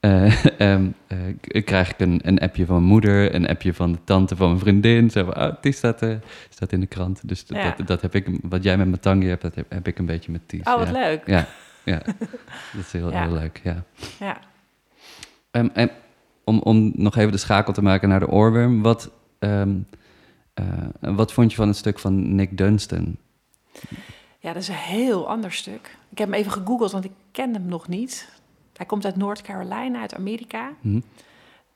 K- krijg ik een, een appje van mijn moeder, een appje van de tante van mijn vriendin. Zo van, oh, die staat, eh, staat in de krant. Dus dat- Ja. dat, dat heb ik, wat jij met Matangi hebt, dat heb, heb ik een beetje met Ties. Oh, wat ja. leuk. Ja, ja. dat is heel, heel leuk, ja. Ja. Ehm, en om, om nog even de schakel te maken naar de oorworm. Wat, ehm, eh, wat vond je van het stuk van Nick Dunstan? Ja, dat is een heel ander stuk. Ik heb hem even gegoogeld, want ik ken hem nog niet. Hij komt uit North Carolina, uit Amerika. Hm?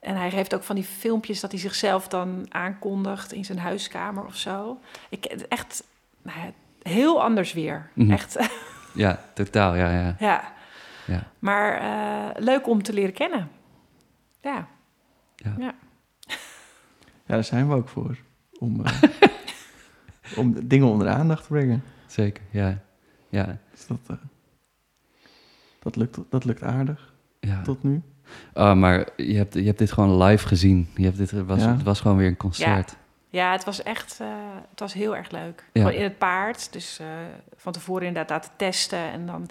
En hij heeft ook van die filmpjes dat hij zichzelf dan aankondigt in zijn huiskamer of zo. Ik het echt nou heel anders weer. Mhm. Echt, Ja, totaal, ja, ja. ja. ja. Maar eh, leuk om te leren kennen. Ja. Ja. Ja. Ja, daar zijn we ook voor. Om, eh, om dingen onder de aandacht te brengen. Zeker, ja. Ja, Dus dat, eh, dat, lukt, dat lukt aardig ja. tot nu. Oh, maar je hebt, je hebt dit gewoon live gezien. Je hebt dit, het, was, Ja. het was gewoon weer een concert. ja, het was echt eh, het was heel erg leuk. Ja. Gewoon in het paard. Dus eh, van tevoren inderdaad laten testen. En dan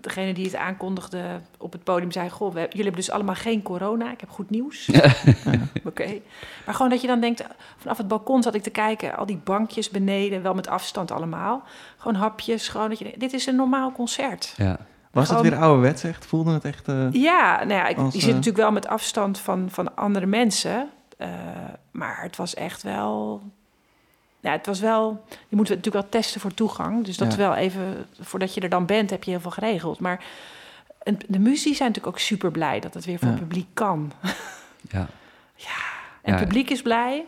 degene die het aankondigde op het podium zei... Goh, we, jullie hebben dus allemaal geen corona. Ik heb goed nieuws. Oké. Maar gewoon dat je dan denkt, vanaf het balkon zat ik te kijken, al die bankjes beneden, wel met afstand allemaal. Gewoon hapjes, gewoon dat je dit is een normaal concert. Ja, Was het weer ouderwets echt? Voelde het echt... eh, Ja, nou ja, ik, Als, je zit eh, natuurlijk wel met afstand van, van andere mensen. eh, maar het was echt wel... Ja, het was wel... Je moet natuurlijk wel testen voor toegang. Dus dat Ja. wel even... Voordat je er dan bent, heb je heel veel geregeld. Maar en de muzici zijn natuurlijk ook super blij dat het weer voor Ja. het publiek kan. ja. En Ja. het publiek is blij.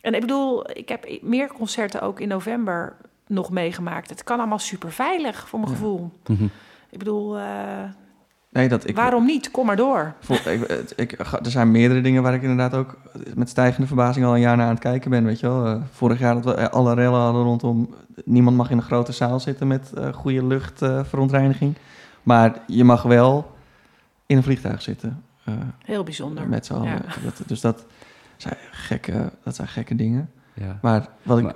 En ik bedoel, ik heb meer concerten ook in november nog meegemaakt. Het kan allemaal super veilig voor mijn gevoel. Mhm. Ik bedoel, eh, nee, dat ik... waarom niet? Kom maar door. Vol- ik, het- ik, ga- er zijn meerdere dingen waar ik inderdaad ook met stijgende verbazing al een jaar naar aan het kijken ben. Weet je wel? Eh, vorig jaar dat we eh, alle rellen hadden rondom. Niemand mag in een grote zaal zitten met eh, goede luchtverontreiniging. maar je mag wel in een vliegtuig zitten. eh, Heel bijzonder. met z'n allen. Ja. Dat, dus dat zijn, gekke, dat zijn gekke dingen. ja. Maar wat ik Maar-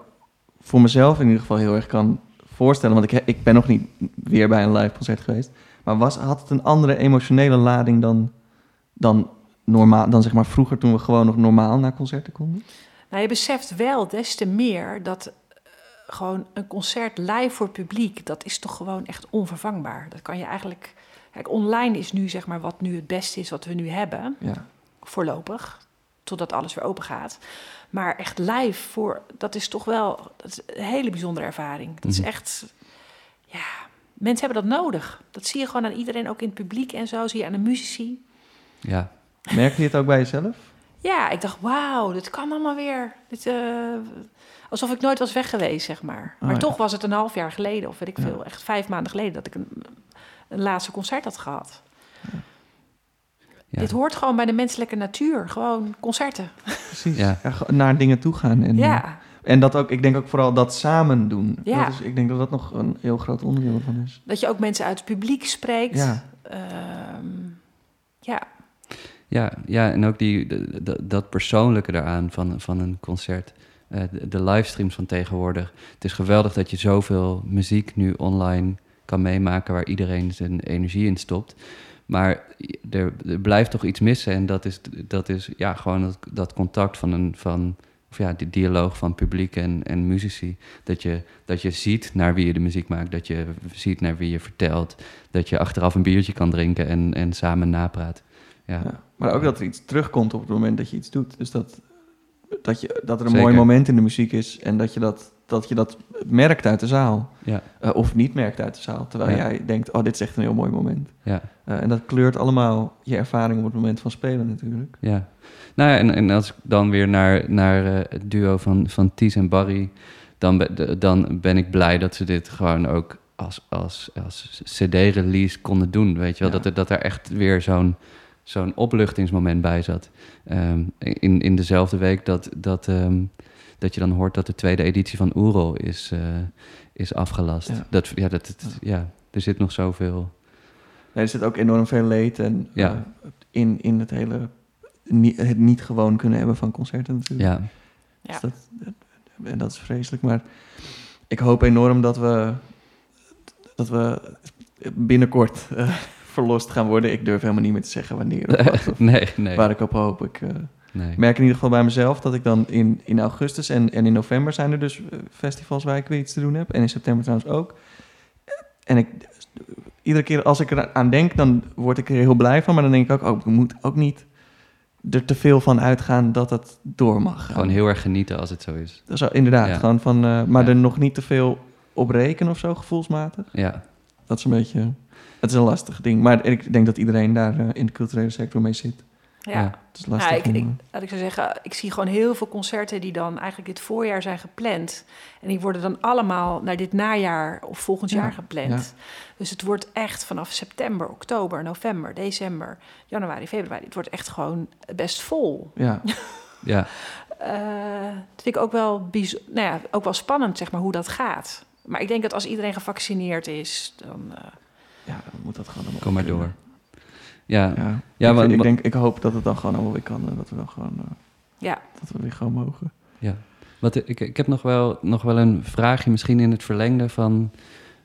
voor mezelf in ieder geval heel erg kan voorstellen, want ik, ik ben nog niet weer bij een live concert geweest, maar was, had het een andere emotionele lading dan, dan, normaal, dan zeg maar vroeger toen we gewoon nog normaal naar concerten konden? Nou, je beseft wel des te meer dat eh, gewoon een concert live voor publiek, dat is toch gewoon echt onvervangbaar. Dat kan je eigenlijk. Kijk, online is nu zeg maar wat nu het beste is wat we nu hebben, Ja, voorlopig, totdat alles weer open gaat. Maar echt live voor, dat is toch wel dat is een hele bijzondere ervaring. Dat is Mhm. echt, ja, mensen hebben dat nodig. Dat zie je gewoon aan iedereen, ook in het publiek en zo, zie je aan de muzici. ja. merkte je het ook bij jezelf? Ja, ik dacht, wauw, dit kan allemaal weer. Dit, eh, alsof ik nooit was weg geweest, zeg maar. Oh, maar ja. toch was het een half jaar geleden, of weet ik Ja. veel, echt vijf maanden geleden, dat ik een, een laatste concert had gehad. ja. Dit hoort gewoon bij de menselijke natuur, gewoon concerten. Precies. Ja. Naar dingen toe gaan. En, ja, en dat ook, ik denk ook vooral dat samen doen. Ja. Dat is, ik denk dat dat nog een heel groot onderdeel van is. dat je ook mensen uit het publiek spreekt. Ja, Ehm, ja. Ja, ja, en ook die, de- de- dat persoonlijke daaraan van, van een concert. Eh, de, de livestreams van tegenwoordig. Het is geweldig dat je zoveel muziek nu online kan meemaken waar iedereen zijn energie in stopt. Maar er, er blijft toch iets missen. En dat is, dat is ja, gewoon dat, dat contact van een. Van, of ja, die dialoog van publiek en, en muzici. Dat je, dat je ziet naar wie je de muziek maakt. Dat je ziet naar wie je vertelt. Dat je achteraf een biertje kan drinken en, en samen napraat. Ja. Ja. Maar ook dat er iets terugkomt op het moment dat je iets doet. Dus dat, dat, je, dat er een Zeker. mooi moment in de muziek is en dat je dat, dat, je dat merkt uit de zaal. Ja. Eh, of niet merkt uit de zaal. Terwijl Ja. jij denkt, oh, dit is echt een heel mooi moment. Ja. Eh, en dat kleurt allemaal je ervaring op het moment van spelen natuurlijk. Ja. Nou ja, en, en als ik dan weer naar, naar eh, het duo van, van Ties en Barry... Dan, be- dan ben ik blij dat ze dit gewoon ook als, als, als cd-release konden doen. Weet je wel, dat, er, dat er echt weer zo'n zo'n opluchtingsmoment bij zat. Ehm, in, in dezelfde week dat, dat, ehm, dat je dan hoort dat de tweede editie van Oerol is, eh, is afgelast. Ja. Dat, ja, dat, het- ja, er zit nog zoveel... Nee, er zit ook enorm veel leed en, Ja. eh, in, in het hele... ni- het niet gewoon kunnen hebben van concerten natuurlijk. Ja, Ja. Dus dat, en dat is vreselijk. Maar ik hoop enorm dat we, dat we binnenkort eh, verlost gaan worden. Ik durf helemaal niet meer te zeggen wanneer of wat, of nee, nee. waar ik op hoop. Ik nee. merk in ieder geval bij mezelf dat ik dan in, in augustus en, en in november zijn er dus eh, festivals waar ik weer iets te doen heb. En in september trouwens ook. En ik, iedere keer als ik eraan denk, dan word ik er heel blij van. Maar dan denk ik ook, oh, ik moet ook niet er te veel van uitgaan dat het door mag gaan. Gewoon heel erg genieten als het zo is. Wel- inderdaad, Ja. gewoon van, eh, maar Ja. er nog niet te veel op rekenen of zo, gevoelsmatig. Ja, Dat is een beetje, het is een lastig ding. Maar ik denk dat iedereen daar eh, in de culturele sector mee zit. Ja. Ja. Het is lastig Ja, ik, om, ik, eh, laat ik zo zeggen, ik zie gewoon heel veel concerten die dan eigenlijk dit voorjaar zijn gepland. En die worden dan allemaal naar dit najaar of volgend Ja, jaar gepland. Dus het wordt echt vanaf september, oktober, november, december, januari, februari. Het wordt echt gewoon best vol. ja, ja. Eh, dat vind ik ook wel, nou ja, ook wel spannend, zeg maar, hoe dat gaat. Maar ik denk dat als iedereen gevaccineerd is, dan... eh, ja, dan moet dat gewoon allemaal Kom maar kunnen. door. Ja, Ja, Ja, ik, want- ik, denk, ik hoop dat het dan gewoon allemaal weer kan. En dat we dan gewoon, eh, ja, dat we weer gewoon mogen. ja. Wat, ik, ik heb nog wel, nog wel een vraagje, misschien in het verlengde van,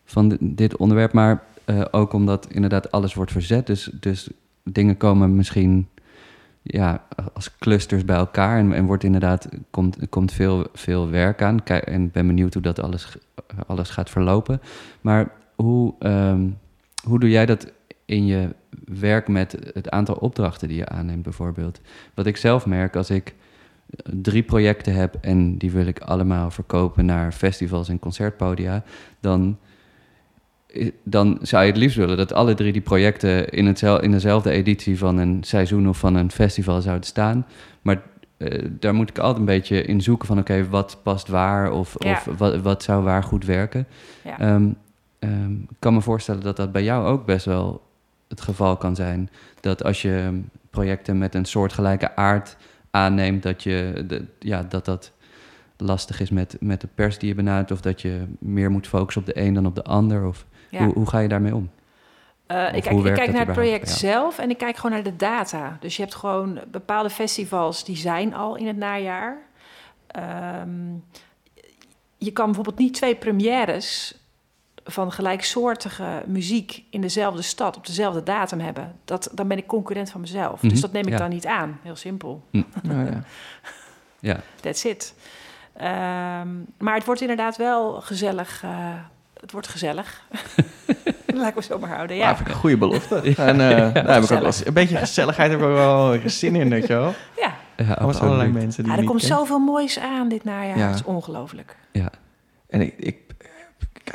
van di- dit onderwerp. Maar eh, ook omdat inderdaad alles wordt verzet. Dus, dus dingen komen misschien ja, als clusters bij elkaar. En, en wordt inderdaad, komt, komt veel, veel werk aan. Kijk, en ik ben benieuwd hoe dat alles, alles gaat verlopen. Maar hoe, ehm, hoe doe jij dat in je werk met het aantal opdrachten die je aanneemt, bijvoorbeeld? Wat ik zelf merk als ik drie projecten heb en die wil ik allemaal verkopen naar festivals en concertpodia, dan, i- dan zou je het liefst willen dat alle drie die projecten in, hetzel, in dezelfde editie van een seizoen of van een festival zouden staan. Maar eh, daar moet ik altijd een beetje in zoeken van oké, wat past waar of, Ja. of wat, wat zou waar goed werken. ja. Ehm, ehm, ik kan me voorstellen dat dat bij jou ook best wel het geval kan zijn. Dat als je projecten met een soortgelijke aard aanneemt, dat je, de, ja, dat, dat lastig is met, met de pers die je benadert. Of dat je meer moet focussen op de een dan op de ander. Of ja. hoe, hoe ga je daarmee om? Eh, ik kijk, ik kijk naar het project zelf en ik kijk gewoon naar de data. Dus je hebt gewoon bepaalde festivals die zijn al in het najaar. Ehm, je kan bijvoorbeeld niet twee premières van gelijksoortige muziek in dezelfde stad op dezelfde datum hebben. Dat, dan ben ik concurrent van mezelf. Mhm, Dus dat neem ik ja. dan niet aan. Heel simpel. Nou, ja. Ja, That's it. Ehm, maar het wordt inderdaad wel gezellig. eh, het wordt gezellig. Laat ik me zo maar houden. Ja. Ja, vind ik een goede belofte. En eh, daar heb ik ook wel eens- een beetje gezelligheid heb ik ook wel zin in, weet je wel. ja. ja allerlei mensen die Ja, je er komt kent. zoveel moois aan dit najaar. Ja. Het is ongelooflijk. Ja, En ik, ik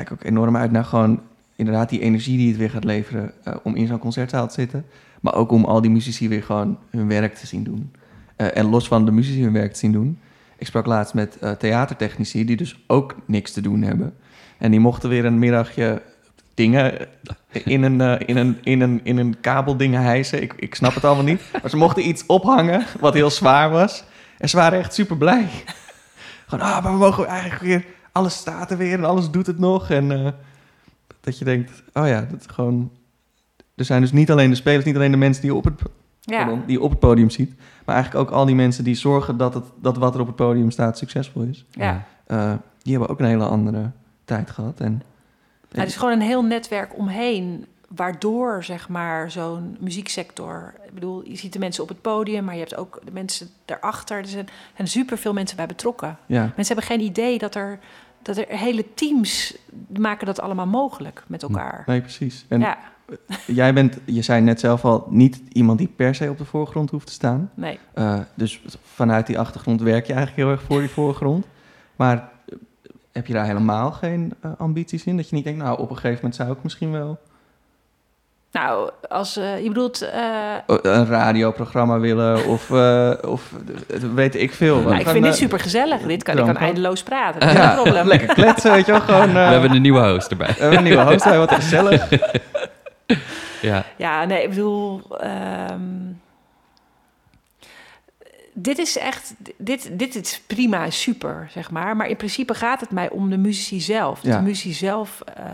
kijk ook enorm uit naar gewoon inderdaad die energie die het weer gaat leveren eh, om in zo'n concertzaal te zitten. Maar ook om al die muzici weer gewoon hun werk te zien doen. Eh, en los van de muzici hun werk te zien doen. Ik sprak laatst met eh, theatertechnici die dus ook niks te doen hebben. En die mochten weer een middagje dingen in een, in een, in een, in een kabeldingen hijsen. Ik, ik snap het allemaal niet. Maar ze mochten iets ophangen wat heel zwaar was. En ze waren echt super blij. Gewoon, ah, maar we mogen eigenlijk weer... Alles staat er weer en alles doet het nog. En eh, dat je denkt, oh ja, dat gewoon... Er zijn dus niet alleen de spelers, niet alleen de mensen die je op het, Ja, pardon, die je op het podium ziet. Maar eigenlijk ook al die mensen die zorgen dat, het, dat wat er op het podium staat succesvol is. ja. Eh, die hebben ook een hele andere tijd gehad. En Ja, het is gewoon een heel netwerk omheen waardoor zeg maar zo'n muzieksector. Ik bedoel, je ziet de mensen op het podium, maar je hebt ook de mensen daarachter. Er zijn, zijn superveel mensen bij betrokken. Ja, Mensen hebben geen idee dat er, dat er hele teams maken dat allemaal mogelijk met elkaar. nee, precies. En Ja, jij bent, je zei net zelf al, niet iemand die per se op de voorgrond hoeft te staan. nee. Eh, dus vanuit die achtergrond werk je eigenlijk heel erg voor die voorgrond. Maar eh, heb je daar helemaal geen eh, ambities in? Dat je niet denkt, nou, op een gegeven moment zou ik misschien wel Nou, als eh, je bedoelt, eh, eh, een radioprogramma willen of, eh, of weet ik veel. nou, ik vind dit super gezellig. Dit kan ik kan ook. eindeloos praten. Dat is Ja, probleem. lekker kletsen, weet je wel. Gewoon, eh, We hebben een nieuwe host erbij. we hebben een nieuwe host, hij wat gezellig. Ja, Ja, nee, ik bedoel. ehm, dit is echt. Dit, dit is prima, super, zeg maar. Maar in principe gaat het mij om de muzici zelf. Dat Ja. de muzici zelf eh,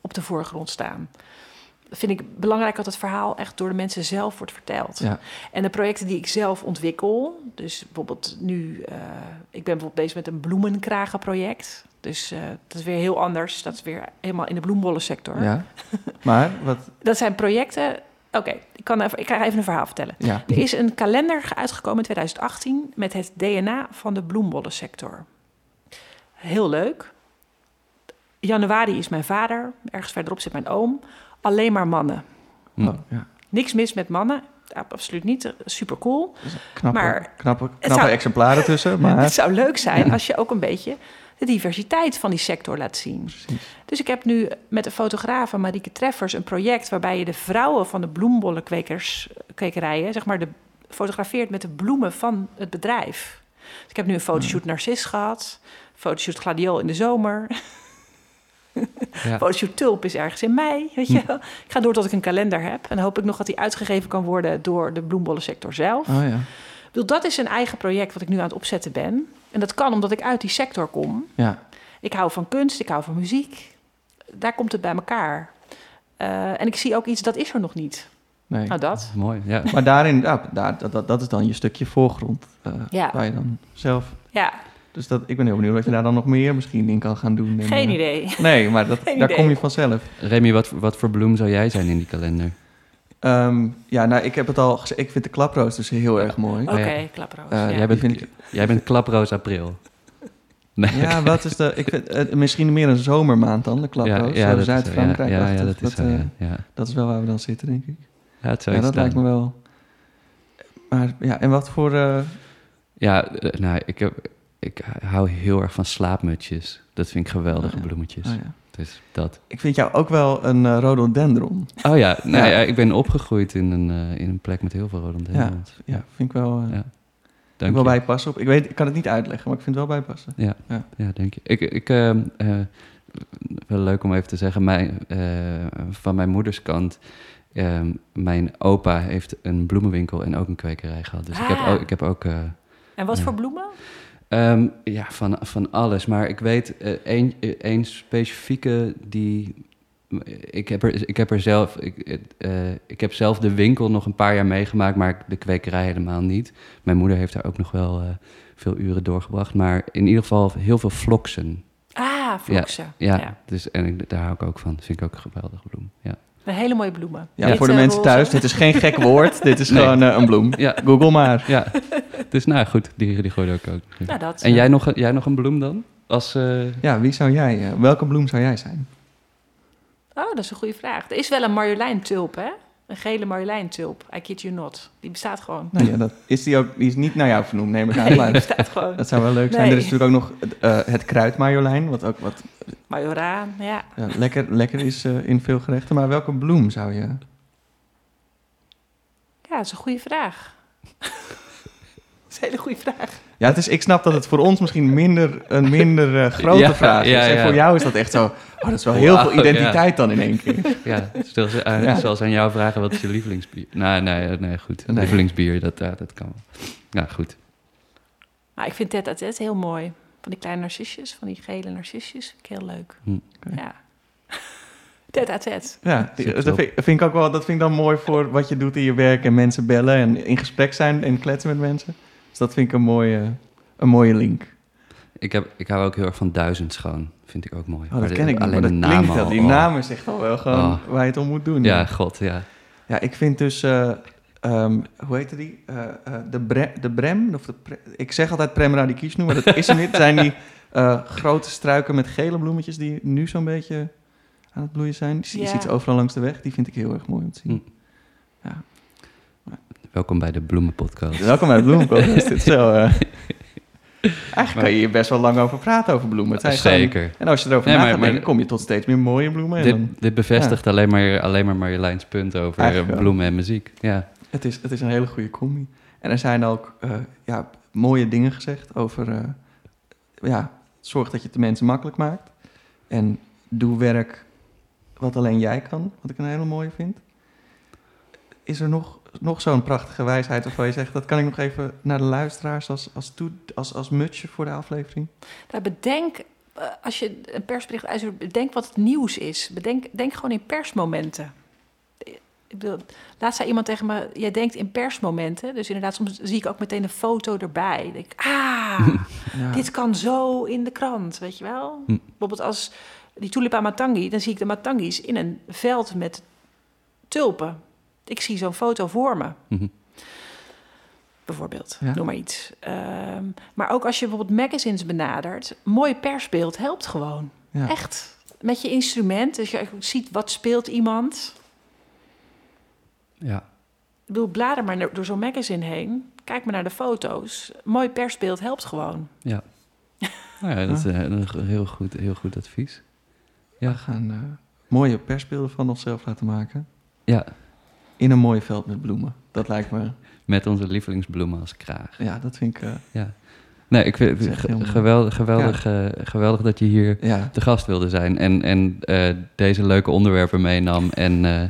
op de voorgrond staan. Vind ik belangrijk dat het verhaal echt door de mensen zelf wordt verteld. Ja. En de projecten die ik zelf ontwikkel, dus bijvoorbeeld nu, eh, ik ben bijvoorbeeld bezig met een bloemenkragenproject. Dus eh, dat is weer heel anders. Dat is weer helemaal in de bloembollensector. Ja. Maar, wat, Dat zijn projecten. Oké, ik, kan even, ik ga even een verhaal vertellen. ja. Er is een kalender uitgekomen in 2018 met het DNA van de bloembollensector. Heel leuk. Januari is mijn vader, ergens verderop zit mijn oom. Alleen maar mannen. Hm. Oh, ja. Niks mis met mannen, absoluut niet. Super cool. Knappe, Maar knappe, knappe zou- exemplaren tussen, maar... Het zou leuk zijn als je ook een beetje de diversiteit van die sector laat zien. Precies. Dus ik heb nu met de fotograaf Marieke Treffers een project waarbij je de vrouwen van de bloembollenkwekers, kwekerijen, zeg maar, de, fotografeert met de bloemen van het bedrijf. Dus ik heb nu een fotoshoot narcis gehad, fotoshoot gladiool in de zomer, ja. fotoshoot tulp is ergens in mei. Weet je wel. Ik ga door tot ik een kalender heb en dan hoop ik nog dat die uitgegeven kan worden door de bloembollensector zelf. Oh ja. Bedoel, dat is een eigen project wat ik nu aan het opzetten ben. En dat kan omdat ik uit die sector kom. Ja. Ik hou van kunst, ik hou van muziek. Daar komt het bij elkaar. Eh, en ik zie ook iets, dat is er nog niet. Nee. Nou, dat. Mooi, ja. Maar daarin, ja, daar, dat, dat, dat is dan je stukje voorgrond. eh, Ja. Waar je dan zelf... Ja, Dus dat, ik ben heel benieuwd wat je daar dan nog meer misschien in kan gaan doen. En, geen eh, idee. Nee, maar dat, Geen daar idee. kom je vanzelf. Remy, wat, wat voor bloem zou jij zijn in die kalender? Ehm, ja, nou, ik heb het al gezegd. Ik vind de klaproosters heel erg mooi. Oké, ja. klaproos. Eh, ja. jij, bent, vind ik- jij bent klaproos april. Nee. Ja, wat is de... Ik vind, eh, misschien meer een zomermaand dan, de klaproos. ja, dat zo, Zuid-Frankrijk. Ja, ja, ja, dat is zo, ja. Ja, dat is wel waar we dan zitten, denk ik. Ja, het zou Ja, dat lijkt me wel... Maar ja, en wat voor... eh, Ja, nou, ik, heb, ik hou heel erg van slaapmutjes. Dat vind ik geweldige Oh ja. bloemetjes. oh ja. Dus dat. Ik vind jou ook wel een eh, rhododendron. Oh ja, nou, Ja. ja. ik ben opgegroeid in een, eh, in een plek met heel veel rhododendrons. Ja, vind ik wel, Dank ik wel je. bijpassen op. Ik, weet, ik kan het niet uitleggen, maar ik vind het wel bijpassen. Ja, Ja. ja. denk je. Ik, ik, ehm, eh, wel leuk om even te zeggen, mijn, eh, van mijn moeders kant, ehm, mijn opa heeft een bloemenwinkel en ook een kwekerij gehad. Dus ik heb Ah. ook, ik heb ook eh, En wat Ja. voor bloemen? Ehm, ja, van, van alles. Maar ik weet eh, één één specifieke die. Ik heb er, ik heb er zelf. Ik, eh, ik heb zelf de winkel nog een paar jaar meegemaakt, maar de kwekerij helemaal niet. Mijn moeder heeft daar ook nog wel eh, veel uren doorgebracht. Maar in ieder geval heel veel floksen. Ah, vloksen. Ja, Ja. Dus, en ik, daar hou ik ook van. Dat vind ik ook een geweldige bloem. Ja, Een hele mooie bloemen. Ja, voor de eh, mensen roze. thuis, dit is geen gek woord. Dit is Nee. gewoon eh, een bloem. ja, Google maar. ja. dus nou goed, die, die gooide ook. in. Nou, dat. En jij nog, een- jij nog een bloem dan? Als, eh, Ja, wie zou jij... eh, welke bloem zou jij zijn? Oh, dat is een goede vraag. Er is wel een marjoleintulp, hè? Een gele marjoleintulp. I kid you not. Die bestaat gewoon. Nou ja, dat is die ook... Die is niet naar jou vernoemd, neem ik aan. Nee, die Maar bestaat gewoon. dat zou wel leuk zijn. Nee. Er is natuurlijk ook nog eh, het kruidmarjolein, wat ook wat Majoraan, ja. ja, lekker, lekker is eh, in veel gerechten. Maar welke bloem zou je... Ja, dat is een goede vraag. dat is een hele goede vraag. Ja, het is, ik snap dat het voor ons misschien minder, een minder eh, grote Ja, vraag is. ja, En voor jou is dat echt zo... Oh, dat is wel heel veel identiteit dan in één keer. ja, stel ze, eh, Ja. zoals aan jou vragen, wat is je lievelingsbier? Nee, nee, nee, goed. Nee. Lievelingsbier, dat, dat kan wel. Ja, goed. Maar ik vind Tet Tet heel mooi. Van die kleine narcisjes, van die gele narcisjes. Vind ik heel leuk. Hm. Ja. Tet Tet. Ja, dat vind, ik- vind ik ook wel, dat vind ik dan mooi voor wat je doet in je werk en mensen bellen en in gesprek zijn en kletsen met mensen. Dus dat vind ik een mooie, een mooie link. Ik, heb, ik hou ook heel erg van duizend schoon. Vind ik ook mooi. Oh, dat Maar ken ik niet, alleen maar de dat klinkt naam wel. al, Die oh. naam is echt al wel gewoon Oh. waar je het om moet doen. Ja, god, ja. Ja, ik vind dus, eh, ehm, hoe heet die? Eh, eh, de, bre de Brem, of de pre- ik zeg altijd Prem radicchio, maar dat is hem niet. Het zijn die eh, grote struiken met gele bloemetjes die nu zo'n beetje aan het bloeien zijn. Je Ja. ziet ze overal langs de weg. Die vind ik heel erg mooi om te zien. Welkom bij de Bloemenpodcast. Welkom bij de bloemenpodcast. Dit is zo, eh, Eigenlijk kan je hier best wel lang over praten over bloemen. Het zijn gewoon- Zeker. en als je erover Nee, na maar- gaat maar- denken, kom je tot steeds meer mooie bloemen. En dan- Dit, dit bevestigt alleen, maar, alleen maar Marjoleins punt over Eigenlijk wel. bloemen en muziek. Ja, Het is, het is een hele goede combi. En er zijn ook eh, ja, mooie dingen gezegd over... eh, ja, zorg dat je het de mensen makkelijk maakt. En doe werk wat alleen jij kan, wat ik een hele mooie vind. Is er nog, nog zo'n prachtige wijsheid waarvan je zegt... dat kan ik nog even naar de luisteraars als, als, toe, als, als mutsje voor de aflevering? Nou, bedenk, eh, als je een persbericht uitstuurt, bedenk wat het nieuws is. Bedenk, denk gewoon in persmomenten. Ik bedoel, laatst zei iemand tegen me, jij denkt in persmomenten. Dus inderdaad, soms zie ik ook meteen een foto erbij. Ik denk, ah, Ja. dit kan zo in de krant, weet je wel? Hm. Bijvoorbeeld als die tulipa matangi, dan zie ik de matangis in een veld met tulpen. Ik zie zo'n foto voor me Mhm. bijvoorbeeld. Ja. Noem maar iets. Ehm, maar ook als je bijvoorbeeld magazines benadert, mooi persbeeld helpt gewoon. Ja. Echt. Met je instrument, dus je ziet wat speelt iemand. ja. Ik bedoel, blader maar door zo'n magazine heen. Kijk maar naar de foto's. Mooi persbeeld helpt gewoon. Nou ja, dat is eh, een heel goed, heel goed advies. We gaan eh, mooie persbeelden van onszelf laten maken. Ja, In een mooi veld met bloemen. Dat lijkt me... met onze lievelingsbloemen als kraag. Ja, dat vind ik... eh, Ja. Nee, ik vind het geweldig, geweldig, eh, geweldig dat je hier ja, te gast wilde zijn. En, en eh, deze leuke onderwerpen meenam. En, eh,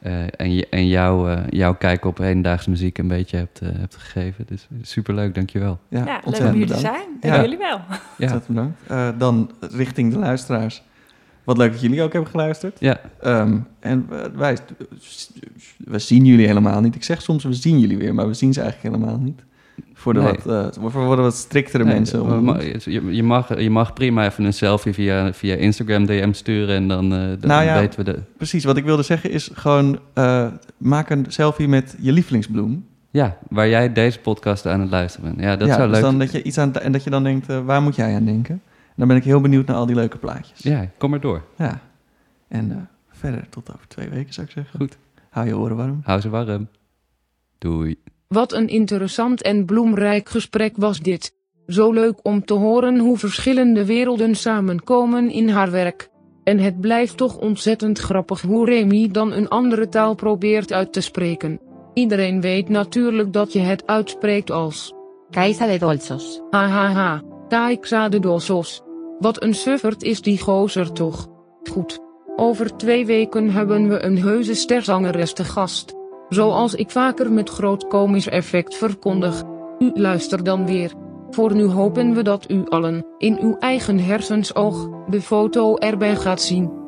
eh, en, je- en jou, eh, jouw kijk op hedendaagse muziek een beetje hebt, hebt gegeven. Dus superleuk, dankjewel. ja, Ja, leuk om hier te zijn. Dank Ja. jullie wel. Ja, Ontzettend bedankt. Eh, dan richting de luisteraars. Wat leuk dat jullie ook hebben geluisterd. ja, Ehm, en wij, we zien jullie helemaal niet. Ik zeg soms we zien jullie weer, maar we zien ze eigenlijk helemaal niet. Voor de Nee. wat, eh, voor de wat striktere Nee, mensen. je, je, mag, je mag prima even een selfie via, via Instagram DM sturen en dan, eh, dan Nou ja. weten we de... Precies, wat ik wilde zeggen is gewoon eh, maak een selfie met je lievelingsbloem. Ja, waar jij deze podcast aan het luisteren bent. Ja, dat ja, zou dus leuk dan dat je iets aan en dat je dan denkt, waar moet jij aan denken? Dan ben ik heel benieuwd naar al die leuke plaatjes. Ja, kom maar door. Ja. En eh, verder tot over twee weken zou ik zeggen. Goed. Hou je oren warm. Hou ze warm. Doei. Wat een interessant en bloemrijk gesprek was dit. Zo leuk om te horen hoe verschillende werelden samenkomen in haar werk. En het blijft toch ontzettend grappig hoe Remy dan een andere taal probeert uit te spreken. Iedereen weet natuurlijk dat je het uitspreekt als Caixa de Dolzos. hahaha, Taiksa de Dossos. Wat een sufferd is die gozer toch. Goed. Over twee weken hebben we een heuse sterzangeres te gast. Zoals ik vaker met groot komisch effect verkondig. U luistert dan weer. Voor nu hopen we dat u allen, in uw eigen hersensoog, de foto erbij gaat zien.